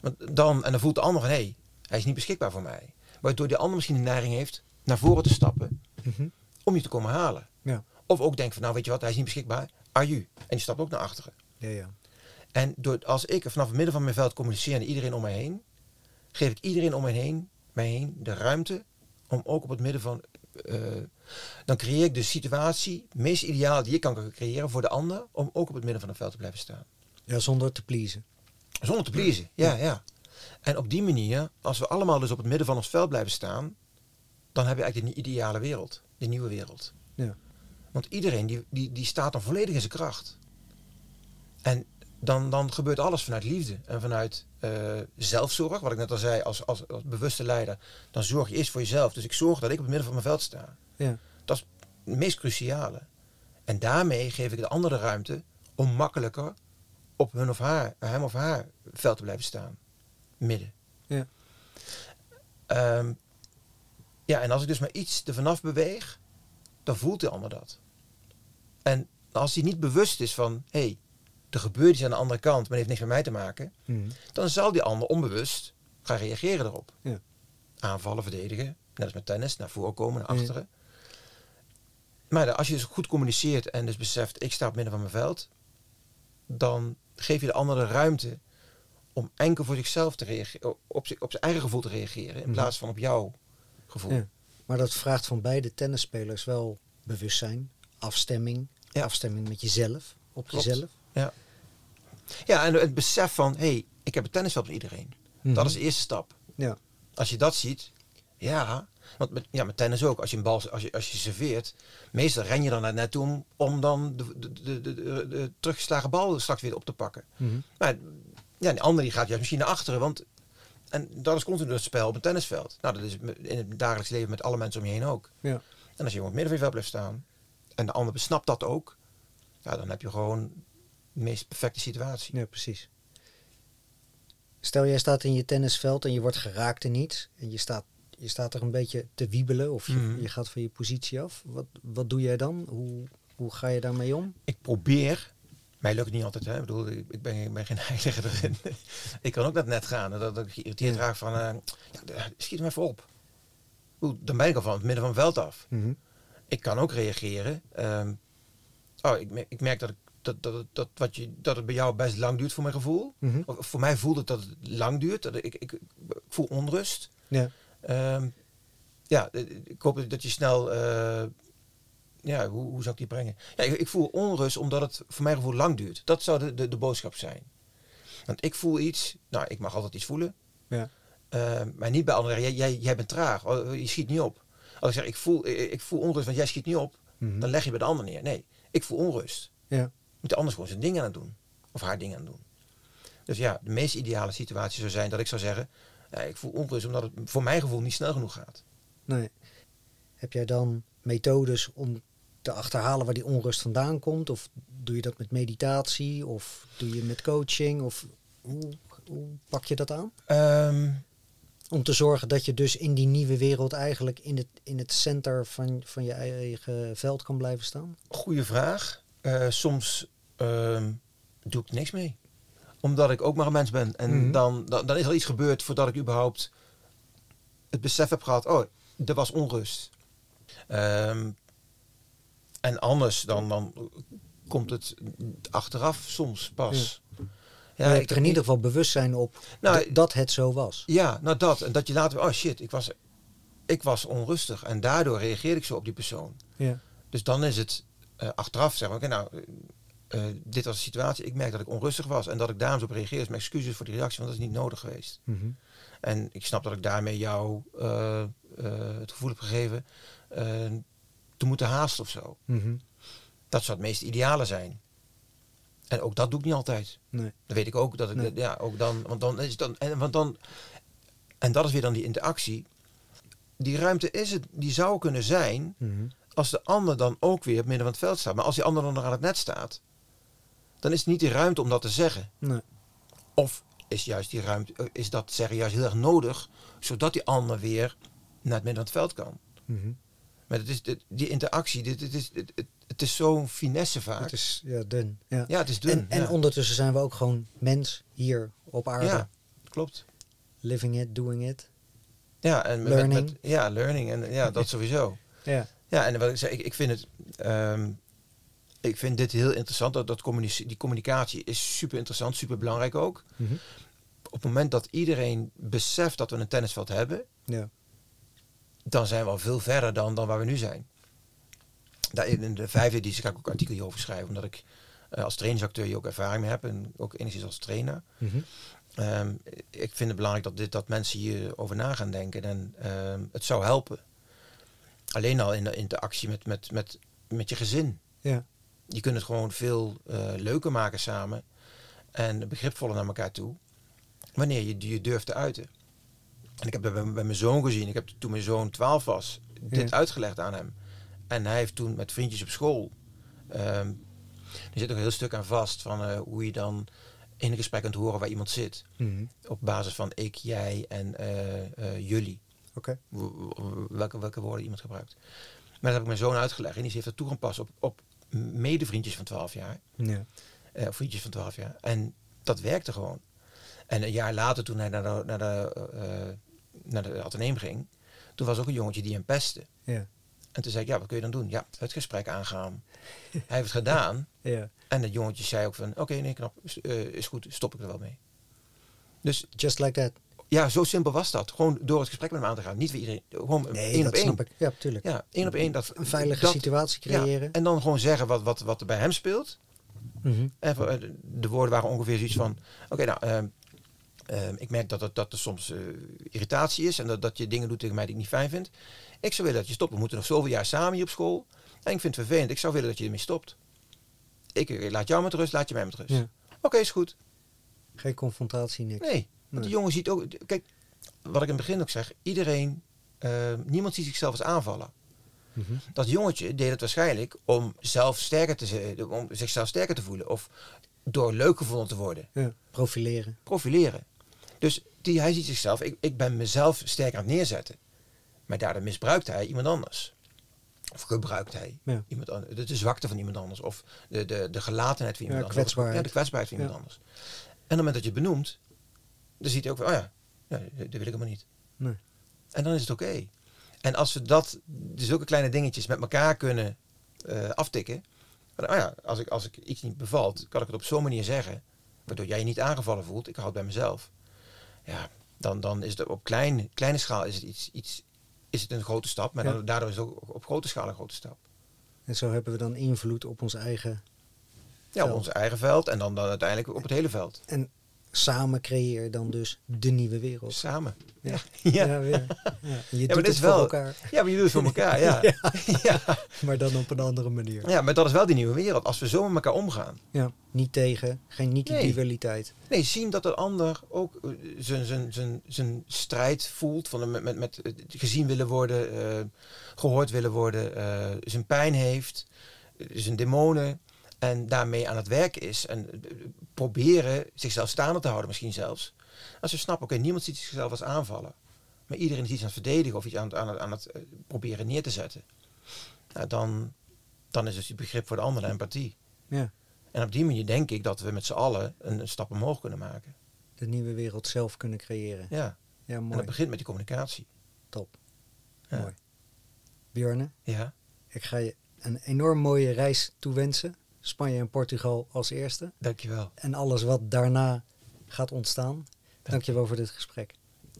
[SPEAKER 2] Want dan, en dan voelt de ander van, hé, hey, hij is niet beschikbaar voor mij. Waardoor die ander misschien de neiging heeft naar voren te stappen
[SPEAKER 1] Mhm.
[SPEAKER 2] om je te komen halen.
[SPEAKER 1] Ja.
[SPEAKER 2] Of ook denkt van, nou weet je wat, hij is niet beschikbaar, aju. En die stapt ook naar achteren.
[SPEAKER 1] Ja, ja.
[SPEAKER 2] En door, als ik vanaf het midden van mijn veld communiceer naar iedereen om mij heen, geef ik iedereen om mij heen, mij heen de ruimte om ook op het midden van. eh, dan creëer ik de situatie, meest ideaal die ik kan creëren voor de ander, om ook op het midden van het veld te blijven staan.
[SPEAKER 1] Ja, zonder te pleasen.
[SPEAKER 2] Zonder te pleasen, ja, ja. En op die manier, als we allemaal dus op het midden van ons veld blijven staan, dan hebben we eigenlijk de ideale wereld, de nieuwe wereld.
[SPEAKER 1] Ja.
[SPEAKER 2] Want iedereen die, die, die staat dan volledig in zijn kracht. En dan, dan gebeurt alles vanuit liefde en vanuit eh, zelfzorg. Wat ik net al zei, als, als, als bewuste leider, dan zorg je eerst voor jezelf. Dus ik zorg dat ik op het midden van mijn veld sta.
[SPEAKER 1] Ja.
[SPEAKER 2] Dat is het meest cruciale. En daarmee geef ik de andere ruimte om makkelijker op hun of haar, hem of haar veld te blijven staan. Midden.
[SPEAKER 1] Ja.
[SPEAKER 2] Ehm, ja, en als ik dus maar iets er vanaf beweeg, dan voelt de ander dat. En als hij niet bewust is van, hé, hey, er gebeurt iets aan de andere kant, maar het heeft niks met mij te maken,
[SPEAKER 1] Mhm.
[SPEAKER 2] dan zal die ander onbewust gaan reageren erop.
[SPEAKER 1] Ja.
[SPEAKER 2] Aanvallen, verdedigen, net als met tennis, naar voren komen, naar
[SPEAKER 1] Ja.
[SPEAKER 2] achteren. Maar als je dus goed communiceert en dus beseft, ik sta op midden van mijn veld, dan geef je de ander de ruimte om enkel voor zichzelf te reageren, op, zijn eigen gevoel te reageren, in
[SPEAKER 1] Mhm.
[SPEAKER 2] plaats van op jouw gevoel.
[SPEAKER 1] Ja. Maar dat vraagt van beide tennisspelers wel bewustzijn, afstemming,
[SPEAKER 2] Ja.
[SPEAKER 1] afstemming met jezelf, op
[SPEAKER 2] Klopt.
[SPEAKER 1] jezelf.
[SPEAKER 2] Ja. ja, en het besef van, hé, hey, ik heb een tennisveld met iedereen.
[SPEAKER 1] Mhm.
[SPEAKER 2] Dat is de eerste stap.
[SPEAKER 1] Ja.
[SPEAKER 2] Als je dat ziet, ja, want met, ja, met tennis ook. Als je een bal, als je, als je serveert, meestal ren je dan naar naartoe om, om dan de, de, de, de, de, de teruggeslagen bal straks weer op te pakken.
[SPEAKER 1] Mhm.
[SPEAKER 2] Maar ja, die andere die gaat juist misschien naar achteren, want en dat is continu het spel op een tennisveld. Nou, dat is in het dagelijks leven met alle mensen om je heen ook.
[SPEAKER 1] Ja.
[SPEAKER 2] En als je op het midden van je veld blijft staan en de ander besnapt dat ook, ja, dan heb je gewoon de meest perfecte situatie.
[SPEAKER 1] ja, precies. Stel jij staat in je tennisveld en je wordt geraakt in iets en je staat, je staat er een beetje te wiebelen of je,
[SPEAKER 2] Mhm.
[SPEAKER 1] je gaat van je positie af. Wat, wat doe jij dan? Hoe, hoe ga je daarmee om?
[SPEAKER 2] Ik probeer Mij lukt het niet altijd. Hè? Ik bedoel, ik ben, ik ben geen heilige erin. ik kan ook het net gaan. Dat, dat ik geïrriteerd raak van... eh, ja, schiet hem even op. Dan ben ik al van het midden van het veld af.
[SPEAKER 1] Mhm.
[SPEAKER 2] Ik kan ook reageren. ehm, oh, ik, merk- ik merk dat, ik, dat, dat, dat, wat je, dat het bij jou best lang duurt voor mijn gevoel.
[SPEAKER 1] Mhm.
[SPEAKER 2] Of voor mij voelt het dat het lang duurt. Dat ik, ik, ik, ik voel onrust.
[SPEAKER 1] Ja.
[SPEAKER 2] Ehm, ja, ik hoop dat je snel... eh, ja, hoe, hoe zou ik die brengen? Ja, ik, ik voel onrust omdat het voor mijn gevoel lang duurt. Dat zou de, de, de boodschap zijn. Want ik voel iets... Nou, ik mag altijd iets voelen.
[SPEAKER 1] Ja.
[SPEAKER 2] Ehm, maar niet bij anderen. Jij, jij, jij bent traag. Oh, je schiet niet op. Als ik zeg, ik voel, ik, ik voel onrust, want jij schiet niet op.
[SPEAKER 1] Mhm.
[SPEAKER 2] Dan leg je bij de ander neer. Nee, ik voel onrust.
[SPEAKER 1] Ja.
[SPEAKER 2] Moet de ander gewoon zijn ding aan het doen. Of haar ding aan het doen. Dus ja, de meest ideale situatie zou zijn dat ik zou zeggen... Ja, ik voel onrust omdat het voor mijn gevoel niet snel genoeg gaat.
[SPEAKER 1] Nee. Heb jij dan methodes om te achterhalen waar die onrust vandaan komt? Of doe je dat met meditatie? Of doe je met coaching? Of hoe, hoe pak je dat aan?
[SPEAKER 2] Ehm,
[SPEAKER 1] Om te zorgen dat je dus in die nieuwe wereld eigenlijk in het, in het center van, van je eigen veld kan blijven staan?
[SPEAKER 2] goeie vraag. Eh, soms ehm, doe ik niks mee. Omdat ik ook maar een mens ben. En
[SPEAKER 1] Mhm.
[SPEAKER 2] dan, dan, dan is er iets gebeurd voordat ik überhaupt het besef heb gehad. Oh, er was onrust. Ehm, en anders dan, dan komt het achteraf soms pas.
[SPEAKER 1] Ja, je hebt
[SPEAKER 2] ik
[SPEAKER 1] er in ieder geval bewustzijn op
[SPEAKER 2] Nou,
[SPEAKER 1] dat het zo was.
[SPEAKER 2] Ja, nou dat. En dat je later, oh shit, ik was, ik was onrustig. En daardoor reageerde ik zo op die persoon.
[SPEAKER 1] Ja.
[SPEAKER 2] Dus dan is het eh, achteraf zeggen, oké, nou, eh, eh, dit was de situatie. Ik merk dat ik onrustig was en dat ik daarom zo op reageer. Dus mijn excuses voor die reactie, want dat is niet nodig geweest.
[SPEAKER 1] Mhm.
[SPEAKER 2] En ik snap dat ik daarmee jou het gevoel heb gegeven te moeten haasten of zo.
[SPEAKER 1] Mhm.
[SPEAKER 2] Dat zou het meest ideale zijn. En ook dat doe ik niet altijd.
[SPEAKER 1] Nee.
[SPEAKER 2] Dat weet ik ook. Dat ik,
[SPEAKER 1] Nee.
[SPEAKER 2] ja, ook dan, want dan is het dan, en, want dan, en dat is weer dan die interactie. Die ruimte is het, die zou kunnen zijn
[SPEAKER 1] Mhm.
[SPEAKER 2] als de ander dan ook weer op midden van het veld staat. Maar als die ander dan nog aan het net staat, dan is het niet die ruimte om dat te zeggen.
[SPEAKER 1] Nee.
[SPEAKER 2] Of is juist die ruimte, is dat zeggen juist heel erg nodig, zodat die ander weer naar het midden van het veld kan.
[SPEAKER 1] Mhm.
[SPEAKER 2] Maar het is, dit- die interactie, dit, dit is, het, het, het is zo'n finesse vaak.
[SPEAKER 1] Het is ja, dun. Ja.
[SPEAKER 2] ja, het is dun.
[SPEAKER 1] en, en ondertussen zijn we ook gewoon mens hier op aarde.
[SPEAKER 2] ja, klopt.
[SPEAKER 1] Living it, doing it.
[SPEAKER 2] Ja, en
[SPEAKER 1] Learning.
[SPEAKER 2] Met, ja, learning. En ja, dat sowieso.
[SPEAKER 1] Ja.
[SPEAKER 2] Ja, en wat ik zeg, ik, ik vind het. ehm, ik vind dit heel interessant. Dat, dat communice- die communicatie is super interessant, super belangrijk ook.
[SPEAKER 1] Mhm.
[SPEAKER 2] Op het moment dat iedereen beseft dat we een tennisveld hebben,
[SPEAKER 1] ja.
[SPEAKER 2] Dan zijn we al veel verder dan, dan waar we nu zijn. Daar in de vijfde editie ga ik ook een artikel hierover schrijven, omdat ik eh, als trainingsacteur hier ook ervaring mee heb en ook enigszins als trainer.
[SPEAKER 1] Mhm.
[SPEAKER 2] Ehm, ik vind het belangrijk dat, dit, dat mensen hierover na gaan denken en ehm, het zou helpen. Alleen al in de interactie met, met, met, met je gezin.
[SPEAKER 1] ja.
[SPEAKER 2] Je kunt het gewoon veel eh, leuker maken samen en begripvoller naar elkaar toe. Wanneer je je durft te uiten. En ik heb dat bij, bij mijn zoon gezien. Ik heb toen mijn zoon 12 was, dit
[SPEAKER 1] Ja.
[SPEAKER 2] uitgelegd aan hem. En hij heeft toen met vriendjes op school. ehm, er zit ook een heel stuk aan vast van eh, hoe je dan in een gesprek kunt horen waar iemand zit.
[SPEAKER 1] Mhm.
[SPEAKER 2] Op basis van ik, jij en eh, eh, jullie.
[SPEAKER 1] Oké.
[SPEAKER 2] Welke, welke woorden iemand gebruikt. Maar dat heb ik mijn zoon uitgelegd. En die heeft dat toegepast op, op medevriendjes van 12 jaar.
[SPEAKER 1] Ja.
[SPEAKER 2] Vriendjes van 12 jaar. En dat werkte gewoon. En een jaar later, toen hij naar de, naar de, eh, naar de ateneem ging, toen was ook een jongetje die hem pestte.
[SPEAKER 1] Ja.
[SPEAKER 2] En toen zei ik, ja, wat kun je dan doen? Ja, het gesprek aangaan. hij heeft het gedaan.
[SPEAKER 1] Ja.
[SPEAKER 2] En dat jongetje zei ook van, oké, nee, knap, is, eh, is goed, stop ik er wel mee. Dus
[SPEAKER 1] Just like that.
[SPEAKER 2] ja, zo simpel was dat. Gewoon door het gesprek met hem aan te gaan. Niet weer iedereen, gewoon
[SPEAKER 1] Nee,
[SPEAKER 2] één
[SPEAKER 1] dat
[SPEAKER 2] op één.
[SPEAKER 1] snap ik. Ja, tuurlijk.
[SPEAKER 2] Ja, één op één. Dat,
[SPEAKER 1] Een veilige
[SPEAKER 2] dat-
[SPEAKER 1] situatie
[SPEAKER 2] ja,
[SPEAKER 1] creëren.
[SPEAKER 2] en dan gewoon zeggen wat, wat, wat er bij hem speelt. En voor, eh, de- de woorden waren ongeveer zoiets van: Oké, nou, ehm, ehm, ik merk dat, het, dat er soms eh, irritatie is en dat, dat je dingen doet tegen mij die ik niet fijn vind. Ik zou willen dat je stopt. We moeten nog zoveel jaar samen hier op school. En ik vind het vervelend. Ik zou willen dat je ermee stopt. Ik eh, laat jou met rust, laat je mij met rust.
[SPEAKER 1] Ja.
[SPEAKER 2] Oké, is goed.
[SPEAKER 1] Geen confrontatie, niks.
[SPEAKER 2] Nee, want
[SPEAKER 1] Nee.
[SPEAKER 2] de jongen ziet ook. Kijk, wat ik in het begin ook zeg: iedereen, eh, niemand ziet zichzelf als aanvallen.
[SPEAKER 1] Mhm.
[SPEAKER 2] Dat jongetje deed het waarschijnlijk om, zelf sterker te, om zichzelf sterker te voelen. Of door leuk gevonden te worden.
[SPEAKER 1] Ja. Profileren.
[SPEAKER 2] Profileren. Dus die, hij ziet zichzelf, ik, ik ben mezelf sterker aan het neerzetten. Maar daardoor misbruikt hij iemand anders. Of gebruikt hij
[SPEAKER 1] Ja.
[SPEAKER 2] iemand anders, de, de zwakte van iemand anders. Of de, de, de gelatenheid van iemand
[SPEAKER 1] Ja,
[SPEAKER 2] anders. Ja, de kwetsbaarheid van iemand anders. En op het moment dat je het benoemt, dan ziet hij ook van, oh ja, dat wil ik helemaal niet.
[SPEAKER 1] Nee.
[SPEAKER 2] En dan is het oké. En als we dat, zulke kleine dingetjes met elkaar kunnen eh, aftikken. Van, oh ja, als ik, als ik iets niet bevalt, kan ik het op zo'n manier zeggen. Waardoor jij je niet aangevallen voelt. Ik hou het bij mezelf. Ja, dan, dan is het op klein, kleine schaal is het, iets, iets, is het een grote stap. Maar
[SPEAKER 1] Ja.
[SPEAKER 2] daardoor is het ook op grote schaal een grote stap.
[SPEAKER 1] En zo hebben we dan invloed op ons eigen...
[SPEAKER 2] Ja, op ons eigen veld en dan, dan uiteindelijk op het hele veld.
[SPEAKER 1] En samen creëer dan dus de nieuwe wereld.
[SPEAKER 2] Samen.
[SPEAKER 1] Ja.
[SPEAKER 2] Ja.
[SPEAKER 1] Ja, weer. ja. En Je
[SPEAKER 2] Ja,
[SPEAKER 1] doet het
[SPEAKER 2] is
[SPEAKER 1] voor
[SPEAKER 2] wel.
[SPEAKER 1] elkaar.
[SPEAKER 2] Ja, maar je doet het voor elkaar. Ja.
[SPEAKER 1] Ja. Maar dan op een andere manier.
[SPEAKER 2] ja, maar dat is wel die nieuwe wereld. Als we zo met elkaar omgaan.
[SPEAKER 1] Ja. Niet tegen, geen niet die
[SPEAKER 2] Nee.
[SPEAKER 1] dualiteit.
[SPEAKER 2] Nee, zien dat de ander ook eh, zijn, zijn, zijn, zijn strijd voelt. Van met, met, met eh, gezien willen worden, eh, gehoord willen worden. zijn pijn heeft, zijn demonen. En daarmee aan het werk is. En eh, proberen zichzelf staande te houden misschien zelfs. Als we snappen, oké, niemand ziet zichzelf als aanvallen. Maar iedereen is iets aan het verdedigen of iets aan, het- aan, het, aan het eh, proberen neer te zetten. Nou, dan, dan is dus die begrip voor de ander de empathie.
[SPEAKER 1] Ja.
[SPEAKER 2] En op die manier denk ik dat we met z'n allen een, een stap omhoog kunnen maken.
[SPEAKER 1] De nieuwe wereld zelf kunnen creëren.
[SPEAKER 2] Ja.
[SPEAKER 1] Ja,
[SPEAKER 2] En
[SPEAKER 1] mooi.
[SPEAKER 2] dat begint met die communicatie.
[SPEAKER 1] Top.
[SPEAKER 2] Ja.
[SPEAKER 1] Mooi. Björne,
[SPEAKER 2] Ja.
[SPEAKER 1] ik ga je een enorm mooie reis toewensen. Spanje en Portugal als eerste.
[SPEAKER 2] Dankjewel.
[SPEAKER 1] En alles wat daarna gaat ontstaan. Dankjewel voor dit gesprek.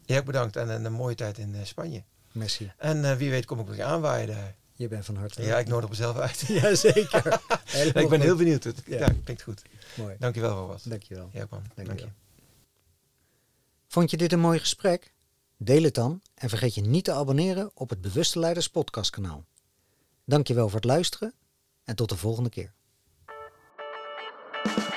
[SPEAKER 2] Jij ook bedankt en een, een mooie tijd in eh, Spanje.
[SPEAKER 1] Messi,
[SPEAKER 2] En eh, wie weet kom ik weer aanwaaien daar.
[SPEAKER 1] je bent van harte
[SPEAKER 2] Ja, ik nodig mezelf uit.
[SPEAKER 1] Jazeker.
[SPEAKER 2] Ik ben
[SPEAKER 1] goed.
[SPEAKER 2] heel benieuwd. Het,
[SPEAKER 1] Ja.
[SPEAKER 2] ja. klinkt goed.
[SPEAKER 1] Mooi.
[SPEAKER 2] Dankjewel voor wat.
[SPEAKER 1] Dankjewel.
[SPEAKER 2] Ja, man. Dank je.
[SPEAKER 1] Dankjewel. Vond je dit een mooi gesprek? Deel het dan en vergeet je niet te abonneren op het Bewuste Leiders podcast kanaal. Dankjewel voor het luisteren en tot de volgende keer. Bye.